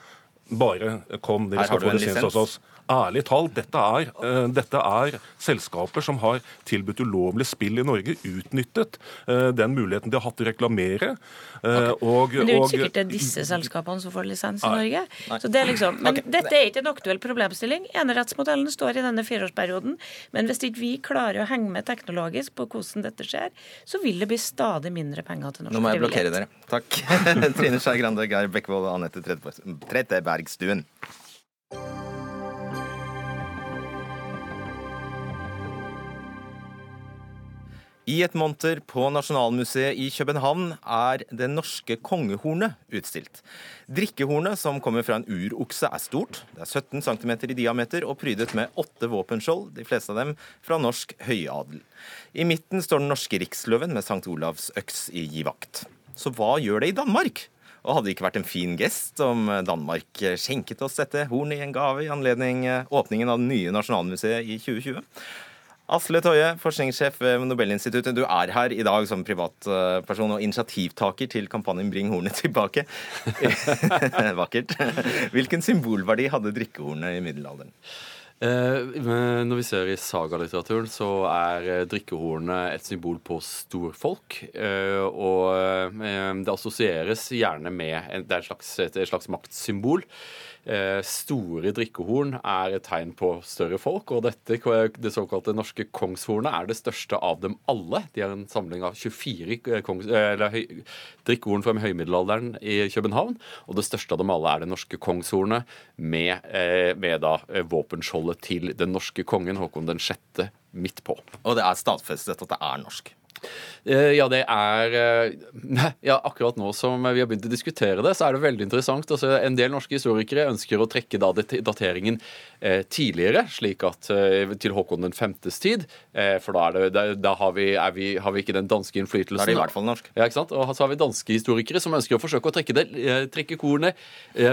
S8: bare kom, dere skal få lisens hos oss. Ærlig talt, dette er, uh, dette er, selskaper som har tilbudt ulovlig spill i Norge, utnyttet uh, den muligheten de har hatt til å reklamere.
S7: Uh, okay. og, men det er jo ikke sikkert det er disse selskapene som får lisens i Norge. Så det er liksom, men okay. dette er ikke en aktuell problemstilling. Enerettsmodellen står i denne fireårsperioden. Men hvis ikke vi klarer å henge med teknologisk på hvordan dette skjer, så vil det bli stadig mindre penger til norsk frivillighet.
S2: Nå må jeg blokkere dere. Takk. Trine Skei Grande, Geir Bekkevold og Anette Trettebergstuen. I et monter på Nasjonalmuseet i København er det norske kongehornet utstilt. Drikkehornet, som kommer fra en urokse, er stort. Det er 17 cm i diameter og prydet med åtte våpenskjold, de fleste av dem fra norsk høyadel. I midten står den norske riksløven med St. Olavs øks i givakt. Så hva gjør det i Danmark? Og hadde det ikke vært en fin gest om Danmark skjenket oss dette hornet i en gave i anledning åpningen av det nye Nasjonalmuseet i 2020? Asle Toje, forskningssjef ved Nobelinstituttet. Du er her i dag som privatperson og initiativtaker til kampanjen Bring hornet tilbake. Vakkert. Hvilken symbolverdi hadde drikkehornet i middelalderen?
S10: Eh, når vi ser i sagalitteraturen, så er eh, drikkehornet et symbol på storfolk. Eh, og det assosieres gjerne med Det er et slags, et slags maktsymbol. Eh, store drikkehorn er et tegn på større folk, og dette, det såkalte norske kongshornet er det største av dem alle. De er en samling av 24 eh, kongs, eller, drikkehorn fra høymiddelalderen i København, og det største av dem alle er det norske kongshornet med, eh, med da våpenskjoldet til den norske kongen Håkon den 6. midt på.
S2: Og det er stadfestet at det er norsk?
S10: Eh, ja, det er eh, Ja, akkurat nå som vi har begynt å diskutere det, så er det veldig interessant. Altså, en del norske historikere ønsker å trekke da dateringen eh, tidligere, slik at til Håkon den femtes tid. For da, det, da, da har, vi, vi, har, vi, ikke den danske innflytelsen. Da
S2: er det i hvert fall norsk.
S10: Ja, ikke sant? Og så har vi danske historikere som ønsker å forsøke å trekke, det, trekke korene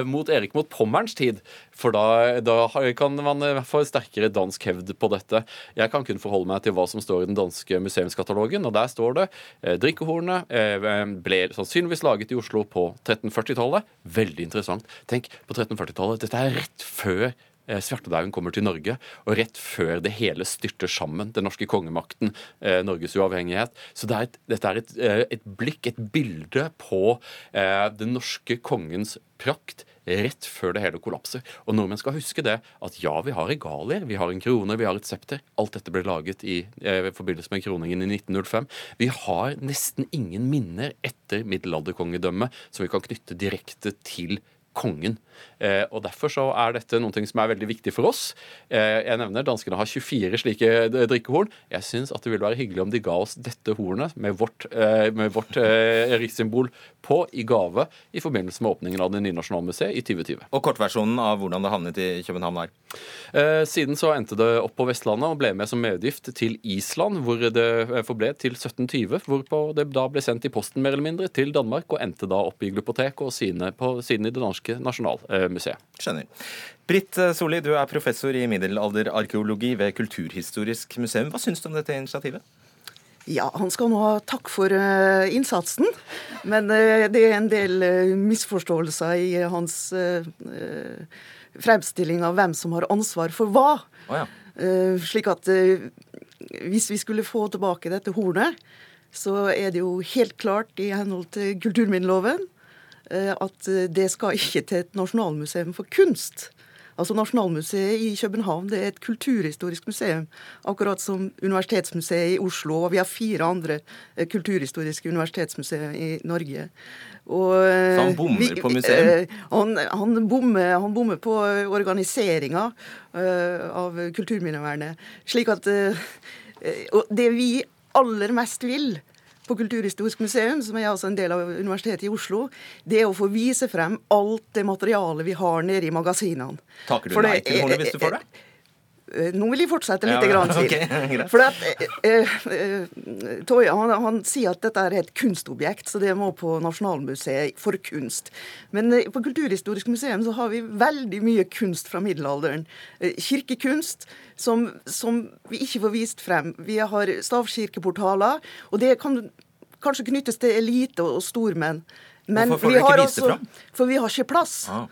S10: mot Erik mot Pommerns tid. For da, da, kan man få sterkere dansk hevd på dette. Jeg kan kun forholde meg til hva som står i den danske museumskatalogen. og Der står det eh, drikkehornet eh, ble sannsynligvis laget i Oslo på 1340-tallet. Veldig interessant. Tenk, på 1340-tallet. Dette er rett før eh, Svartedauden kommer til Norge, og rett før det hele styrter sammen, den norske kongemakten, eh, Norges uavhengighet. Så det er et, dette er et, eh, et, blikk, et bilde på eh, den norske kongens prakt rett før det hele kollapser. Og nordmenn skal huske det, at ja, vi har regalier, vi har en krone, vi har et septer. Alt dette ble laget i eh, forbindelse med kroningen i 1905. Vi har nesten ingen minner etter middelalderkongedømmet som vi kan knytte direkte til kongen. Eh, og Derfor så er dette noe som er veldig viktig for oss. Eh, jeg nevner Danskene har 24 slike eh, drikkehorn. Jeg syns det ville være hyggelig om de ga oss dette hornet med vårt, med vårt rikssymbol på i gave i forbindelse med åpningen av det nye Nasjonalmuseet i 2020.
S2: Og kortversjonen av hvordan det havnet i København her?
S10: Siden så endte det opp på Vestlandet og ble med som medgift til Island, hvor det forble til 1720. Hvorpå det da ble sendt i posten mer eller mindre til Danmark og endte da opp i Glupotek og sine på, siden i det danske nasjonal museet.
S2: Skjønner. Britt Solli, du er professor i middelalderarkeologi ved Kulturhistorisk museum. Hva syns du om dette initiativet?
S11: Ja, han skal nå ha takk for uh, innsatsen. Men uh, det er en del uh, misforståelser i hans fremstilling av hvem som har ansvar for hva.
S2: Oh, ja.
S11: slik at hvis vi skulle få tilbake dette hornet, så er det jo helt klart i henhold til kulturminneloven Eh, at eh, det skal ikke til et nasjonalmuseum for kunst. Altså Nasjonalmuseet i København det er et kulturhistorisk museum, akkurat som Universitetsmuseet i Oslo. Og vi har fire andre eh, kulturhistoriske universitetsmuseer i Norge.
S2: Og, Så han bommer vi, på museum?
S11: Han, han, bommer, han bommer på organiseringa av kulturminnevernet. Slik at det vi aller mest vil, på Kulturhistorisk museum, som er altså en del av Universitetet i Oslo, det er å få vise frem alt det materialet vi har nede i magasinene.
S2: Takker du nei til hornet hvis du får det?
S11: Eh, nå vil jeg fortsette litt ja, grann. Okay, For at, eh, eh, Toje han, han, sier at dette er et kunstobjekt, så det må på Nasjonalmuseet for kunst. Men eh, på Kulturhistorisk museum så har vi veldig mye kunst fra middelalderen. Eh, kirkekunst som, som, vi ikke får vist frem. Vi har stavkirkeportaler, og det kan kanskje knyttes til elite og stormenn.
S2: Men Hvorfor får dere ikke vist det fram?
S11: For vi har ikke plass. Ah.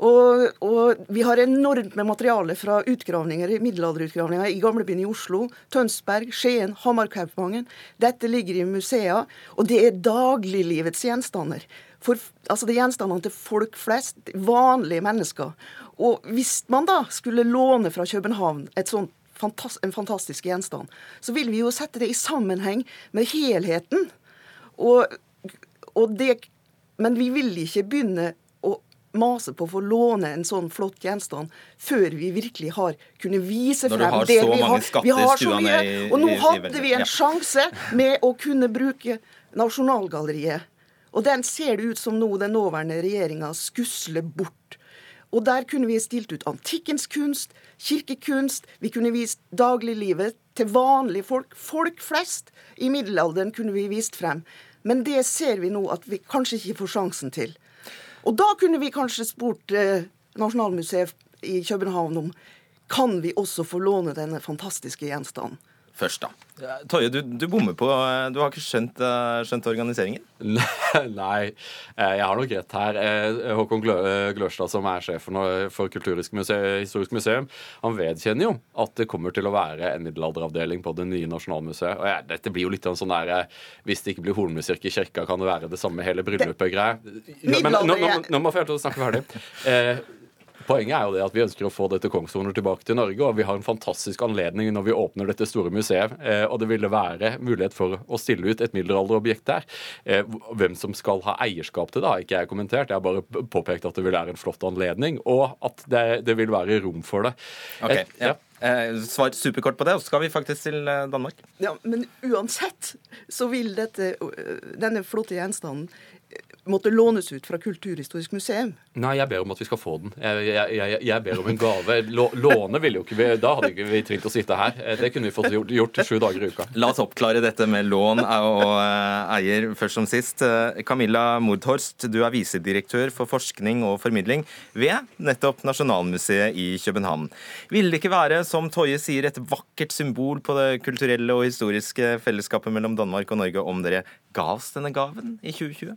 S11: Og, og, vi har enormt med materiale fra utgravninger, middelalderutgravninger i gamlebyen i Oslo, Tønsberg, Skien, Hamarkaupangen. Dette ligger i museer, og det er dagliglivets gjenstander. For, altså det er gjenstandene til folk flest, vanlige mennesker. Og hvis man da skulle låne fra København et sånt en fantastisk gjenstand, så vil vi jo sette det i sammenheng med helheten. Og, og det, men vi vil ikke begynne mase på å få låne en sånn flott gjenstand før vi virkelig har kunnet vise
S2: Når du
S11: frem
S2: har
S11: det
S2: så
S11: vi
S2: mange
S11: har.
S2: skatter
S11: har så mye.
S2: i i-
S11: Og nå hadde vi en
S2: ja.
S11: sjanse med å kunne bruke Nasjonalgalleriet. Og den ser det ut som nå den nåværende regjeringa skusler bort. Og der kunne vi stilt ut antikkens kunst, kirkekunst, vi kunne vist dagliglivet til vanlige folk. Folk flest i middelalderen kunne vi vist frem. Men det ser vi nå at vi kanskje ikke får sjansen til. Og da kunne vi kanskje spurt eh, Nasjonalmuseet i København om kan vi også få låne denne fantastiske gjenstanden.
S2: Først, da. Toje, du, du bommer på Du har ikke skjønt, eh, skjønt organiseringen?
S10: Nei, eh, jeg har nok rett her. Eh, Håkon eh, Glørstad, som er sjefen for Kulturhistorisk museum, Historisk museum, han vedkjenner jo at det kommer til å være en middelalderavdeling på det nye Nasjonalmuseet. Og ja, dette blir jo litt en sånn der eh, Hvis det ikke blir hornmusikk i kirka, kan det være det samme hele bryllupet-greia. Men nå, nå, nå, nå må jeg få hjelp til å snakke ferdig. Poenget er jo det at vi ønsker å få dette kongshornet tilbake til Norge, og vi har en fantastisk anledning når vi åpner dette store museet. Eh, og det ville være mulighet for å stille ut et middelalderobjekt der. Eh, hvem som skal ha eierskap til det, har ikke jeg kommentert. Jeg har bare påpekt at det vil være en flott anledning, og at det, det vil være rom for det.
S2: Ok,
S10: et,
S2: ja. Eh, Svar superkort på det, og så skal vi faktisk til Danmark.
S11: Ja, Men uansett så vil dette, denne flotte gjenstanden måtte lånes ut fra Kulturhistorisk museum.
S10: Nei, jeg ber om at vi skal få den. Jeg, jeg, jeg, jeg ber om en gave. Låne ville jo ikke vi Da hadde ikke vi trengt å sitte her. Eh, Det kunne vi fått gjort, gjort sju dager i uka.
S2: La oss oppklare dette med lån og eh, eier først som sist. Eh, Camilla Mordhorst, du er visedirektør for forskning og formidling ved nettopp Nasjonalmuseet i København. Ville det ikke være, som Toje sier, et vakkert symbol på det kulturelle og historiske fellesskapet mellom Danmark og Norge om dere ga oss denne gaven i 2020?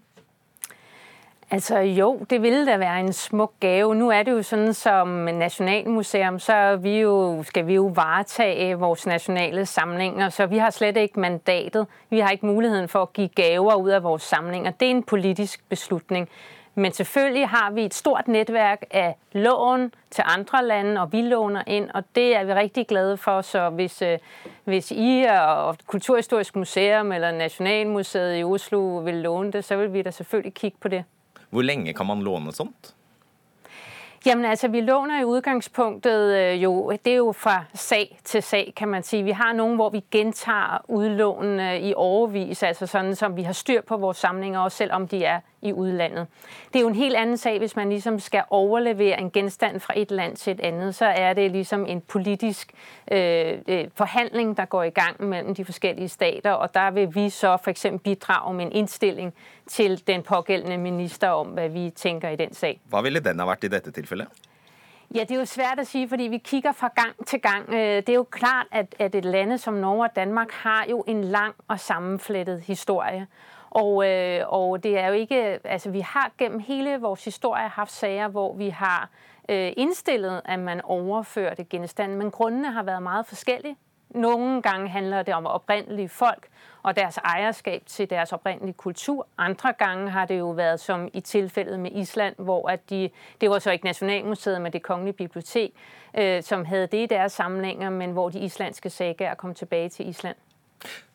S12: Altså jo, det ville da være en smuk gave. Nu er det jo sådan som Nationalmuseum, så vi jo, skal vi jo varetage vores nationale samlinger, så vi har slet ikke mandatet. Vi har ikke muligheden for at give gaver ud af vores samlinger. Det er en politisk beslutning. Men selvfølgelig har vi et stort netværk af lån til andre lande, og vi låner ind, og det er vi rigtig glade for. Så hvis, øh, hvis I og Kulturhistorisk Museum eller Nationalmuseet i Oslo vil låne det, så vil vi da selvfølgelig kigge på det.
S2: Hvor lenge kan man låne sånt?
S12: Jamen altså, vi låner i udgangspunktet øh, jo, det er jo fra sag til sag, kan man sige. Vi har nogen, hvor vi gentager udlånene i overvis, altså sådan, som vi har styr på vores samlinger, også selvom de er i udlandet. Det er jo en helt anden sag, hvis man ligesom skal overlevere en genstand fra et land til et andet, så er det ligesom en politisk øh, øh, forhandling, der går i gang mellem de forskellige stater, og der vil vi så for eksempel bidrage med en indstilling til den pågjeldende minister om, hva vi tenker i den sag.
S2: Hva ville den ha vært i dette tilfellet?
S12: Ja, det er jo svært å si, fordi vi kikker fra gang til gang. Øh, Det er jo klart, at, at et land som Norge og Danmark har jo en lang og sammenflettet historie. Og, øh, og det er jo ikke, altså vi har gjennom hele vores historie haft sager, hvor vi har innstillet at man overførte gjenstanden. men grunnene har vært veldig forskjellige. Noen ganger handler det om opprinnelige folk og deres ejerskab til deres oprindelige kultur. Andre gange har det jo været som i tilfellet med Island, hvor at de, det var så ikke Nationalmuseet, men det kongelige bibliotek, øh, som havde det i deres samlinger, men hvor de islandske sagaer kom tilbage til Island.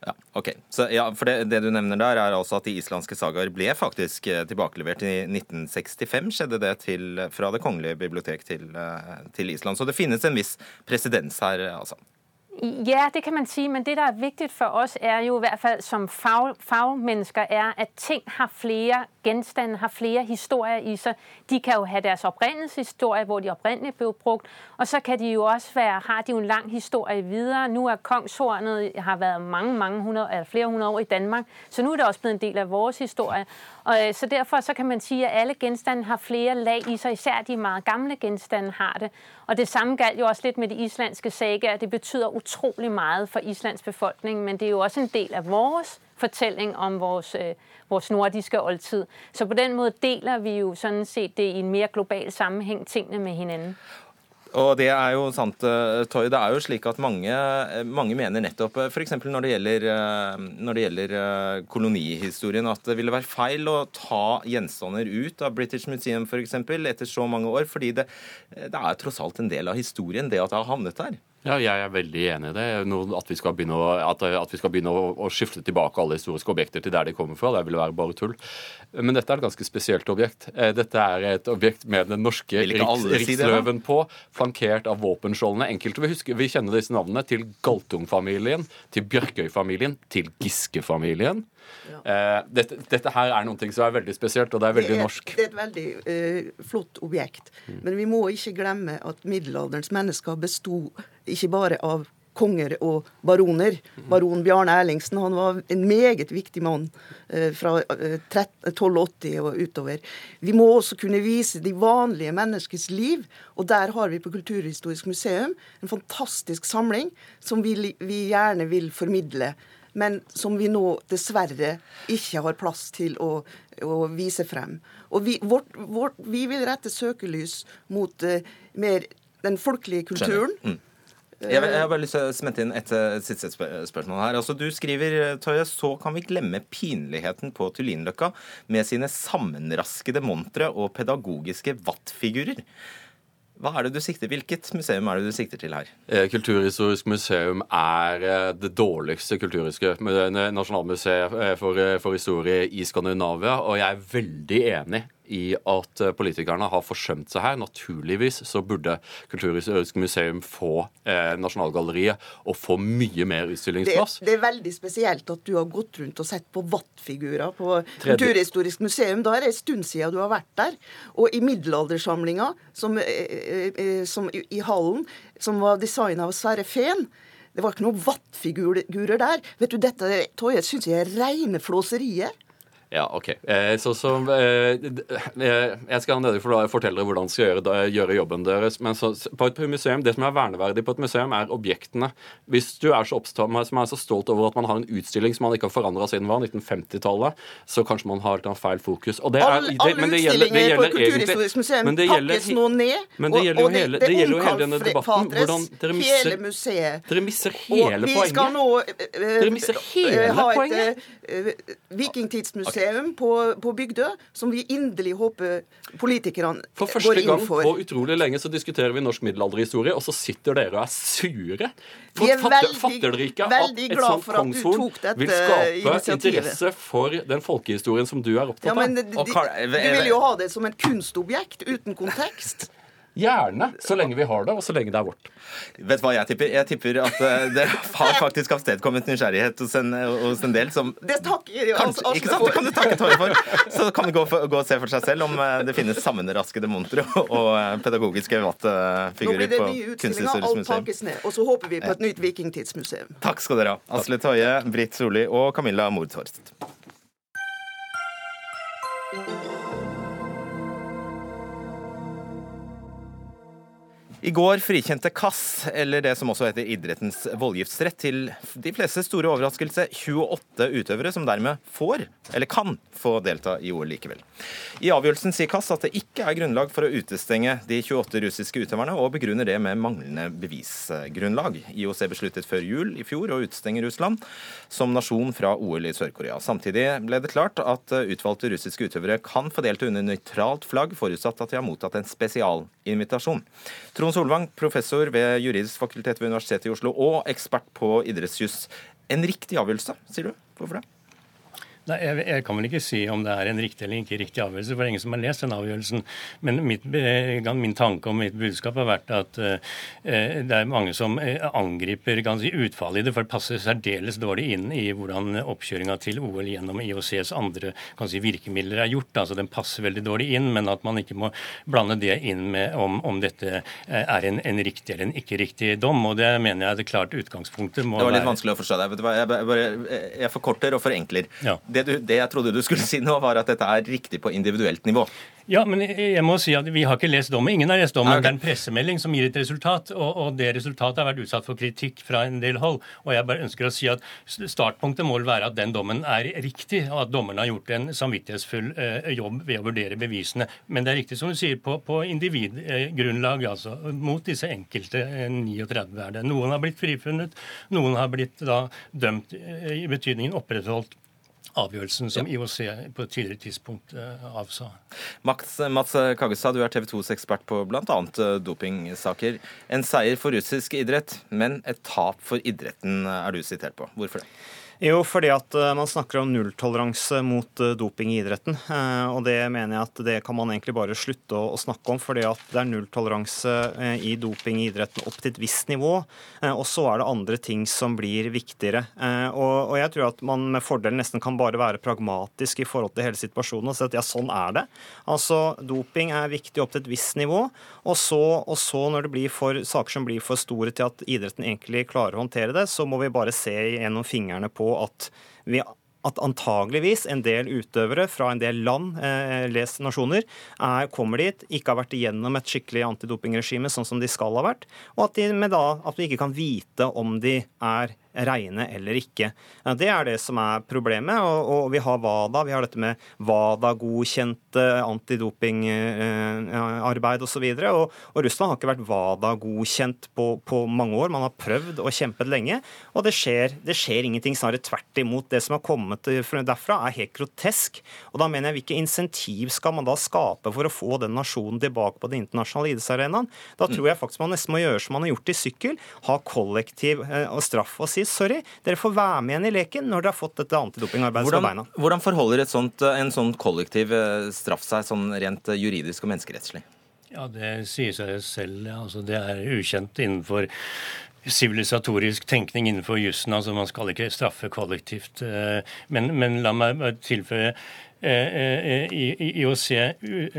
S2: Ja, ok. Så, ja, for det, det du nevner der, er altså at de islandske sagaer ble faktisk eh, tilbakelevert i 1965. Skjedde det til, fra Det kongelige bibliotek til, eh, til Island. Så det finnes en viss presedens her, altså.
S12: Ja, det kan man sige, men det, der er vigtigt for os, er jo i hvert fald som fag, fagmennesker, er, at ting har flere genstande, har flere historier i sig. De kan jo have deres oprindelseshistorie, hvor de oprindeligt blev brugt, og så kan de jo også være, har de jo en lang historie videre. Nu er kongshornet, har været mange, mange hundrede, eller flere hundrede år i Danmark, så nu er det også blevet en del af vores historie. Og øh, så derfor så kan man sige, at alle genstande har flere lag i sig, især de meget gamle genstande har det. Og det samme galt jo også litt med de islandske sagaer. Det betyder utrolig meget for Islands befolkning, men det er jo også en del av vores fortælling om vores, øh, nordiske oldtid. Så på den måde deler vi jo sådan set det i en mer global sammenhæng tingene med hinanden.
S2: Og det er jo sant, eh, Toy. Det er jo slik at mange, eh, mange mener nettopp f.eks. når eh, når det gjelder eh, kolonihistorien, at det ville være feil å ta gjenstander ut av British Museum f.eks. etter så mange år. Fordi det, det er tross alt en del av historien, det at det har havnet der.
S10: Ja, jeg er veldig enig i det. At vi skal begynne, å, at, at vi skal begynne å, å, skifte tilbake alle historiske objekter til der de kommer fra, det vil være bare tull. Men dette er et ganske spesielt objekt. Eh, dette er et objekt med den norske riks, riksløven på, flankert av våpenskjoldene. Enkelte vil huske, vi kjenner disse navnene til Galtung-familien, til Bjørkøy-familien, til Giske-familien. Ja. Eh, dette, dette, her er noen ting som er veldig spesielt, og det er veldig
S11: det er,
S10: norsk.
S11: Det er et veldig uh, flott objekt. Mm. Men vi må ikke glemme at middelalderens mennesker besto ikke bare av konger og baroner. Baron Bjarne Erlingsen han var en meget viktig mann eh, fra eh, 1280 og utover. Vi må også kunne vise de vanlige menneskers liv, og der har vi på Kulturhistorisk museum en fantastisk samling som vi, vi gjerne vil formidle men som vi nå dessverre ikke har plass til å, å vise frem. Og vi, vårt, vårt, vi vil rette søkelys mot uh, mer den folkelige kulturen. Mm.
S2: Jeg, jeg, har bare lyst til å smette inn et, et siste spørsmål her. Altså, du skriver Tøye, så kan vi glemme pinligheten på Tullinløkka med sine sammenraskede montre og pedagogiske vattfigurer. Hva er det du sikter, Hvilket museum er det du sikter til her?
S10: Eh, Kulturhistorisk museum er eh, det dårligste kulturhistoriske nasjonalmuseet eh, for, for historie i Skandinavia. Og jeg er veldig enig i at politikerne har forsømt seg her. Naturligvis så burde Kulturhistorisk museum få eh, Nasjonalgalleriet og få mye mer utstillingsplass.
S11: Det, det, er veldig spesielt at du har gått rundt og sett på vattfigurer på Kulturhistorisk museum. Da er det en stund siden du har vært der. Og i middelaldersamlinga som, eh, eh, som i hallen, som var designa av Sverre Fehn, det var ikke noen vattfigurer der. Vet du, Dette synes syns jeg er reine flåseriet.
S10: Ja, OK. Eh, så, eh, eh, Jeg skal å fortelle dere hvordan dere skal gjøre, gjøre, jobben deres. Men så, på et museum, det som er verneverdig på et museum, er objektene. Hvis du er så opptatt som er så stolt over at man har en utstilling som man ikke har forandra siden var 1950-tallet, så kanskje man har et feil fokus.
S11: Og det er, alle, alle det, det gjelder, det gjelder på Kulturhistorisk museum pakkes nå ned.
S10: Men det gjelder jo hele, det gjelder jo hele denne debatten. Hvordan dere misser, hele museet. Dere misser hele poenget.
S11: Vi skal nå
S10: dere misser hele
S11: ha
S10: et
S11: vikingtidsmuseum museum på, på Bygdø som vi inderlig håper politikerne
S10: går inn for. For første gang på utrolig lenge så diskuterer vi norsk middelalderhistorie, og så sitter dere og er sure.
S11: Vi er fatter, veldig, fatter dere ikke at et sånt kongshorn
S10: vil skape interesse for den folkehistorien som du er opptatt av? Ja,
S11: men de, de, de vil jo ha det som et kunstobjekt uten kontekst.
S10: Gjerne, så lenge vi har det, og så lenge det er vårt.
S2: Vet du hva jeg tipper? Jeg tipper at uh, det har faktisk avstedkommet nysgjerrighet hos en, hos en del som
S11: Det takker
S2: kanskje, altså, Ikke sant? Det kan du takke Tore for. Så kan du gå, gå, og se for seg selv om uh, det finnes sammenraskede montre og pedagogiske vattfigurer på Kunsthistorisk museum.
S11: Alt ned, og så håper vi på et nytt vikingtidsmuseum.
S2: Takk skal dere ha. Asle Toje, Britt Solli og Camilla Mordshorst. I går frikjente Kass, eller det som også heter idrettens voldgiftsrett, til de fleste store overraskelse 28 utøvere som dermed får, eller kan, få delta i OL likevel. I avgjørelsen sier Kass at det ikke er grunnlag for å utestenge de 28 russiske utøverne, og begrunner det med manglende bevisgrunnlag. IOC besluttet før jul i fjor å utestenge Russland som nasjon fra OL i Sør-Korea. Samtidig ble det klart at utvalgte russiske utøvere kan få delta under nøytralt flagg, forutsatt at de har mottatt en spesialinvitasjon. Trond Trond Solvang, professor ved juridisk fakultet ved Universitetet i Oslo og ekspert på idrettsjuss. En riktig avgjørelse, sier du. Hvorfor det?
S13: Nei, jeg, jeg, kan vel ikke si om det er en riktig eller ikke riktig avgjørelse, for det er ingen som har lest den avgjørelsen. Men mitt, min tanke og mitt budskap har vært at uh, det er mange som eh, angriper si, utfallet i det, for det passer særdeles dårlig inn i hvordan oppkjøringa til OL gjennom IOCs andre si, virkemidler er gjort. Altså Den passer veldig dårlig inn, men at man ikke må blande det inn med om, om dette er en, en, riktig eller en ikke riktig dom. og Det mener jeg det klart utgangspunktet må være.
S2: Det var litt være... vanskelig å forstå deg. Jeg, bare, jeg forkorter og forenkler. Ja det, du, det jeg trodde du skulle si nå, var at dette er riktig på individuelt nivå.
S13: Ja, men jeg må si at vi har ikke lest dommen. Ingen har lest dommen. Okay. Det er en pressemelding som gir et resultat, og, og, det resultatet har vært utsatt for kritikk fra en del hold. Og jeg bare ønsker å si at startpunktet må være at den dommen er riktig, og at dommerne har gjort en samvittighetsfull eh, jobb ved å vurdere bevisene. Men det er riktig som du sier, på, på individgrunnlag, eh, altså. Mot disse enkelte eh, 39 er det. Noen har blitt frifunnet, noen har blitt da dømt eh, i betydningen opprettholdt avgjørelsen som IOC på et tidligere tidspunkt avsa.
S2: Max, Mats Kaggestad, du er TV 2s ekspert på bl.a. dopingsaker. En seier for russisk idrett, men et tap for idretten er du sitert på. Hvorfor det?
S14: Jo, fordi at eh, man snakker om nulltoleranse mot eh, doping i idretten. Eh, og det mener jeg at det kan man egentlig bare slutte å snakke om. fordi at det er nulltoleranse i doping i idretten opp til et visst nivå. Og så er det andre ting som blir viktigere. Og jeg tror at man med fordel nesten kan bare være pragmatisk i forhold til hele situasjonen og si at ja, sånn er det. Altså, doping er viktig opp til et visst nivå. Og så, og så når det blir for, saker som blir for store til at idretten egentlig klarer å håndtere det, så må vi bare se gjennom fingrene på at vi at antageligvis en del utøvere fra en del land, eh, les nasjoner, er, kommer dit, ikke har vært igjennom et skikkelig antidopingregime sånn som de skal ha vært, og at, de, da, at vi ikke kan vite om de er regne eller ikke. Det er det som er problemet. Og, og vi har WADA, vi har dette med WADA-godkjente antidopingarbeid osv. Og, og, og Russland har ikke vært WADA-godkjent på, på, mange år. Man har prøvd og kjempet lenge, og det skjer, det skjer ingenting. Snarere tvert imot. Det som har kommet derfra, er helt grotesk. Og da mener jeg, Hvilke insentiv skal man da skape for å få den nasjonen tilbake på den internasjonale idrettsarenaen? Da tror jeg faktisk man nesten må gjøre som man har gjort i sykkel. Ha kollektiv eh, straff og si sorry, dere får være med igjen i leken når dere har fått dette antidopingarbeidet på beina.
S2: Hvordan forholder sånt, en sånn kollektiv eh, straff seg sånn rent juridisk og menneskerettslig?
S13: Ja, Det sier seg selv. Altså, det er ukjent innenfor sivilisatorisk tenkning innenfor jussen. Altså, man skal ikke straffe kollektivt. Eh, men, men la meg tilføye Eh, eh, IOC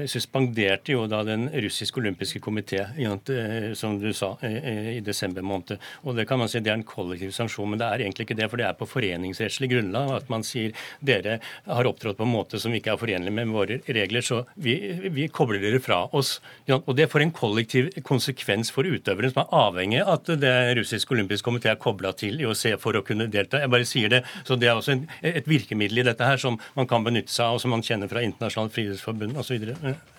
S13: suspenderte jo da den russiske olympiske komité, eh, som du sa, i desember måned. Og Det kan man si det er en kollektiv sanksjon, men det er egentlig ikke det. For det er på foreningsrettslig grunnlag at man sier dere har opptrådt på en måte som ikke er forenlig med våre regler, så vi, vi kobler dere fra oss. Og det får en kollektiv konsekvens for utøveren, som er avhengig av at det russiske olympiske komité er kobla til IOC for å kunne delta. Jeg bare sier det. Så det er også en, et virkemiddel i dette her som man kan benytte seg av og som man kjenner fra Internasjonalt Friluftsforbund osv.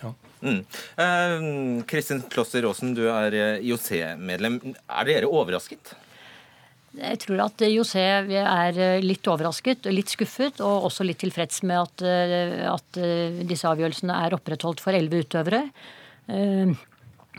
S13: Ja.
S2: Mm. Eh, Kristin Kloster Aasen, du er eh, IOC-medlem. Er dere overrasket?
S15: Jeg tror at IOC er eh, litt overrasket, litt skuffet og også litt tilfreds med at, at disse avgjørelsene er opprettholdt for elleve utøvere.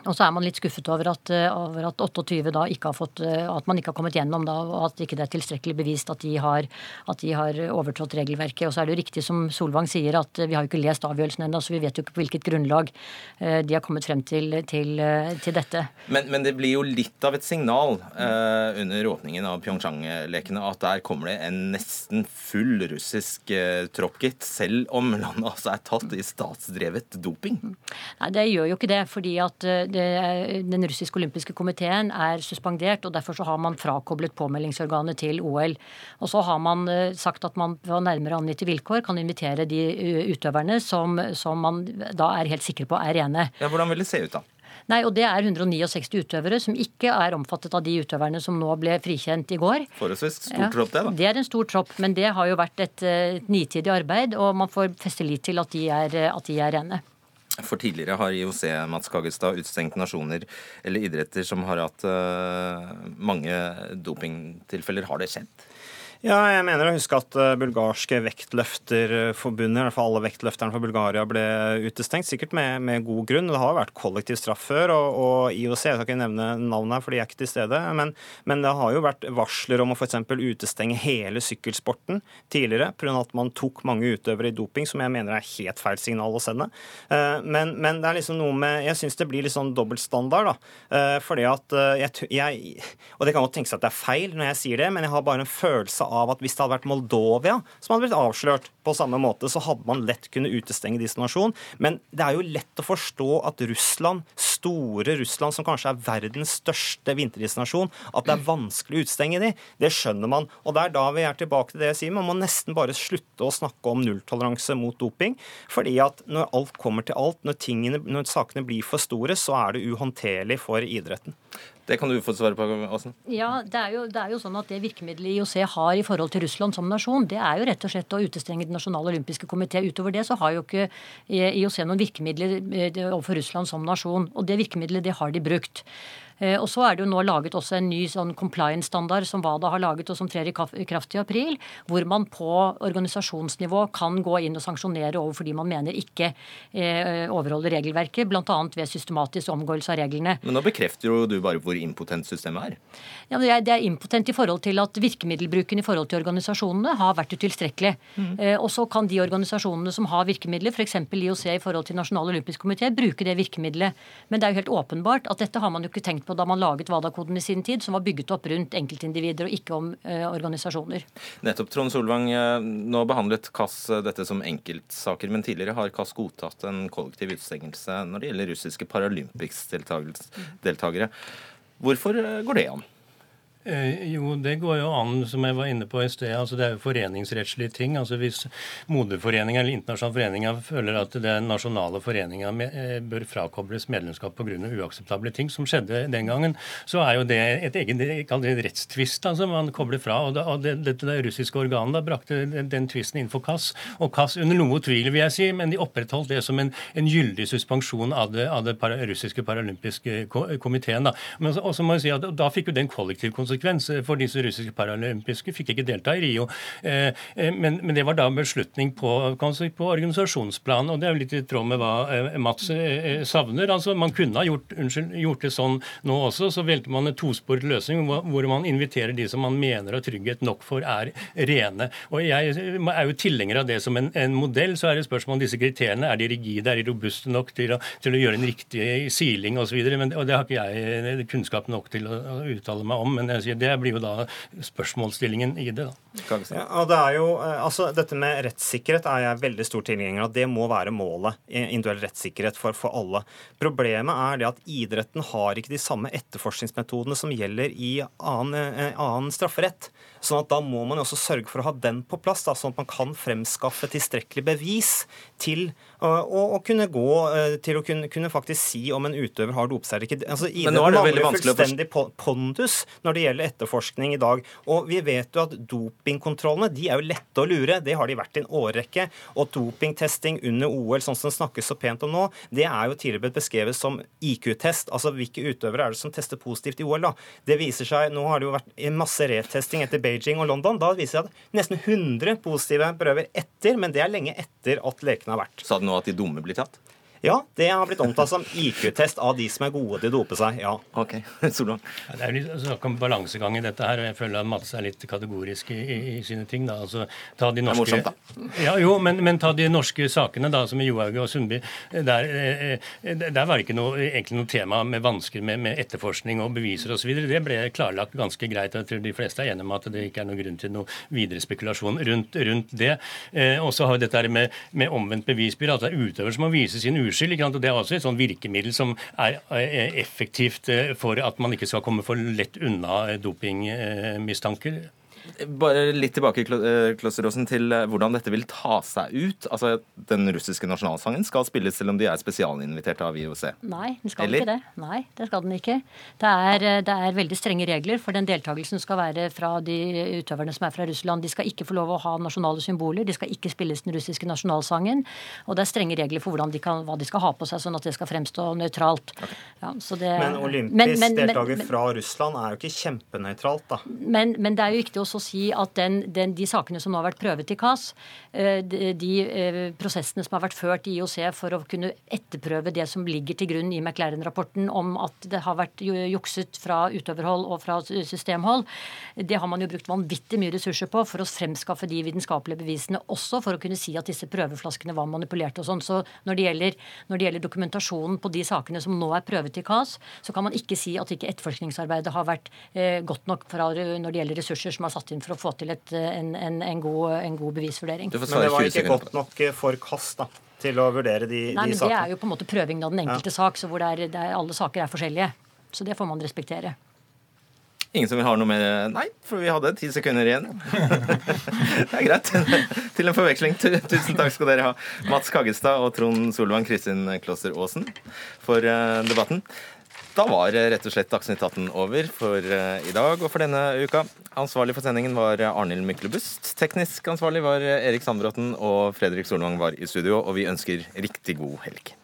S15: Og så er man litt skuffet over at, eh, over at 28 da ikke har fått, eh, at man ikke har kommet gjennom da, og at ikke det er tilstrekkelig bevist at de, har, at de har overtrådt regelverket. Og så er det jo riktig som Solvang sier, at vi har jo ikke lest avgjørelsen ennå, så vi vet jo ikke på hvilket grunnlag eh, de har kommet frem til, til, til dette.
S2: Men, men, det blir jo litt av et signal eh, under åpningen av Pyeongchang-lekene at der kommer det en nesten full russisk eh, tropp, gitt, selv om landet altså er tatt i statsdrevet doping?
S15: Nei, det gjør jo ikke det. fordi at det, den russiske olympiske komiteen er suspendert, og derfor så har man frakoblet påmeldingsorganet til OL. Og så har man eh, sagt at man på nærmere angitte vilkår kan invitere de eh, utøverne som, som man da er helt sikre på er rene.
S2: Ja, Hvordan vil det se ut, da?
S15: Nei, og Det er 169 utøvere som ikke er omfattet av de utøverne som nå ble frikjent i går.
S2: Forholdsvis stor ja, tropp, det, da.
S15: Det er en stor tropp, men det har jo vært et, et nitidig arbeid, og man får feste lit til at de er, at de er rene.
S2: For tidligere har IOC Mats Kagestad utestengt nasjoner eller idretter som har hatt uh, mange dopingtilfeller. Har det skjedd?
S14: Ja, jeg mener å huske at eh, bulgarske vektløfterforbundet, i hvert fall alle vektløfterne fra Bulgaria, ble utestengt. Sikkert med, med god grunn. Det har vært kollektiv straff før, og, og IOC Jeg skal ikke nevne navnet her, for de er ikke til stede. Men, men det har jo vært varsler om å f.eks. utestenge hele sykkelsporten tidligere pga. at man tok mange utøvere i doping, som jeg mener er helt feil signal å sende. Eh, men, men det er liksom noe med Jeg syns det blir litt sånn dobbeltstandard, da. Eh, fordi at jeg, jeg Og det kan godt tenkes at det er feil når jeg sier det, men jeg har bare en følelse av at hvis det hadde vært Moldovia som hadde blitt avslørt på samme måte, så hadde man lett kunne utestenge disse nasjonene. Men det er jo lett å forstå at Russland, store Russland, som kanskje er verdens største vinteridrettsnasjon, at det er vanskelig å utestenge de. Det skjønner man. Og det er da vi er tilbake til det jeg sier. Man må nesten bare slutte å snakke om nulltoleranse mot doping. fordi at når alt kommer til alt, når, tingene, når sakene blir for store, så er det uhåndterlig for idretten.
S2: Det kan du få svare på, Aasen.
S15: Ja, det er, jo, det er, jo, sånn at det virkemidlet IOC har i forhold til Russland som nasjon, det er jo rett og slett å utestenge Den nasjonale olympiske komité. Utover det så har jo ikke IOC noen virkemidler eh, overfor Russland som nasjon. Og det virkemidlet, det har de brukt. Eh, og så er det jo nå laget også en ny sånn compliance-standard som WADA har laget, og som trer i kraft i april, hvor man på organisasjonsnivå kan gå inn og sanksjonere over fordi man mener ikke eh, overholder regelverket, bl.a. ved systematisk omgåelse av reglene.
S2: Men nå bekrefter jo du bare hvor impotent systemet er.
S15: Ja, Det er impotent i forhold til at virkemiddelbruken i forhold til organisasjonene har vært utilstrekkelig. Mm. Og så kan de organisasjonene som har virkemidler, f.eks. IOC i forhold til Nasjonal olympisk komité, bruke det virkemidlet. Men det er jo helt åpenbart at dette har man jo ikke tenkt på da man laget WADA-koden i sin tid, som var bygget opp rundt enkeltindivider og ikke om eh, organisasjoner.
S2: Nettopp, Trond Solvang. Eh, nå behandlet KAS dette som enkeltsaker, men tidligere har KAS godtatt en kollektiv utestengelse når det gjelder russiske paralympics-deltakere. Hvorfor går det an?
S13: Eh, jo, det går jo an, som jeg var inne på i sted. altså Det er jo foreningsrettslige ting. altså Hvis moderforeninga eller internasjonale foreninger føler at den nasjonale foreninga eh, bør frakobles medlemskap pga. uakseptable ting, som skjedde den gangen, så er jo det et egen rettstvist altså man kobler fra. og, det, og det, Dette det russiske organet da brakte den, den tvisten inn for Kass. Og Kass under noe tvil, vil jeg si, men de opprettholdt det som en, en gyldig suspensjon av det, av det para, russiske paralympiske komiteen. da. Men også må jeg si at Da fikk jo den kollektiv konsekvens konsekvens for disse russiske paralympiske. Fikk ikke delta i Rio. Eh, eh, men, men det var da beslutning på, på organisasjonsplan, og det er jo litt i tråd med hva eh, Mats savner. Altså, Man kunne ha gjort, unnskyld, gjort det sånn nå også, så velte man en tosporet løsning hvor man inviterer de som man mener har trygghet nok for er rene. Og Jeg er jo tilhenger av det som en, en modell. Så er det spørsmål om disse kriteriene er de rigide, er de robuste nok til å, til å gjøre en riktig siling osv. Og det har ikke jeg kunnskap nok til å uttale meg om. men jeg sier. Det blir jo da spørsmålsstillingen i det. da.
S14: Ja, og det er jo, eh, altså Dette med rettssikkerhet er jeg veldig stor tilhenger av. Det må være målet. Individuell rettssikkerhet for, for alle. Problemet er det at idretten har ikke de samme etterforskningsmetodene som gjelder i annen, eh, annen strafferett. Sånn at Da må man jo også sørge for å ha den på plass, da, sånn at man kan fremskaffe tilstrekkelig bevis til å, kunne gå til å kunne, kunne, faktisk si om en utøver har dopet seg eller ikke. Altså, Det mangler fullstendig pondus når det gjelder etterforskning i dag. Og vi vet jo at dopingkontrollene de er jo lette å lure. Det har de vært i en årrekke. Og dopingtesting under OL, sånn som det snakkes så pent om nå, det er jo tidligere blitt beskrevet som IQ-test. Altså hvilke utøvere er det som tester positivt i OL, da. Det viser seg, Nå har det jo vært masse retesting etter Beijing og London. Da viser det at nesten 100 positive prøver etter, men det er lenge etter at lekene har vært.
S2: Sa du nå at de dumme blir tatt?
S14: Ja, det har blitt omtalt som IQ-test av de som er gode til å dope seg. ja.
S2: Ok, Solon.
S13: Ja, det er litt snakk om balansegang i dette her, og jeg føler at Mats er litt kategorisk i, i, i sine ting. da. Altså, ta de norske... Det er morsomt, da. Ja, jo, men, men, ta de norske sakene, da, som i Johaug og Sundby. Der, eh, eh, der, var det ikke noe, egentlig noe tema med vansker med, med etterforskning og beviser osv. Det ble klarlagt ganske greit. Jeg tror de fleste er enige om at det ikke er noen grunn til noe videre spekulasjon rundt, rundt det. Eh, og så har vi dette med, med omvendt bevisbyrde, at det er utøver som må vise sin uskyld. Ikke sant? Og Det er også et sånn virkemiddel som er effektivt eh, for at man ikke skal komme for lett unna dopingmistanker.
S2: Bare litt tilbake i Klosteråsen, til eh, hvordan dette vil ta seg ut. Altså, Den russiske nasjonalsangen skal spilles selv om de er spesialinvitert av IOC?
S15: Nei, den skal Eller? ikke det. Nei, det skal den ikke. Det er, eh, det er veldig strenge regler for den deltakelsen skal være fra de utøverne som er fra Russland. De skal ikke få lov å ha nasjonale symboler, de skal ikke spilles den russiske nasjonalsangen. Og det er strenge regler for de kan, hva de skal ha på seg, sånn at det skal fremstå nøytralt. Okay.
S14: Ja, det, men olympisk deltaker fra Russland er jo ikke kjempenøytralt, da.
S15: Men, men det er jo viktig også si at den, den, de sakene som nå har vært prøvet i KAS, eh, de, eh, prosessene som har vært ført i IOC for å kunne etterprøve det som ligger til grunn i McLaren-rapporten om at det har vært jukset fra utøverhold og fra systemhold, det har man jo brukt vanvittig mye ressurser på for å fremskaffe de vitenskapelige bevisene, også for å kunne si at disse prøveflaskene var manipulert og sånn. Så når det, gjelder, når det gjelder dokumentasjonen på de sakene som nå er prøvet i KAS, så kan man ikke si at ikke etterforskningsarbeidet har vært eh, godt nok fra, når det gjelder ressurser som er satt inn for å få til et, en, en, en, god, en, god, bevisvurdering.
S14: Men det var ikke godt nok for KAST, da, til å vurdere de,
S15: Nei,
S14: de
S15: men
S14: sakene?
S15: Det er jo på en måte prøvingen av den enkelte ja. sak, så hvor det er, det er, alle saker er forskjellige. Så det får man respektere.
S2: Ingen som vil ha noe mer Nei, for vi hadde ti sekunder igjen. det er greit. Til en forveksling. Tusen takk skal dere ha, Mats Kaggestad og Trond Solvang Kristin Kloster Aasen, for eh, debatten. Da var eh, rett og slett Dagsnytt 18 over for eh, i dag og for denne uka. Ansvarlig for sendingen var eh, Arnhild Myklebust. Teknisk ansvarlig var Erik Sandbråten, og Fredrik Solvang var i studio. Og vi ønsker riktig god helg.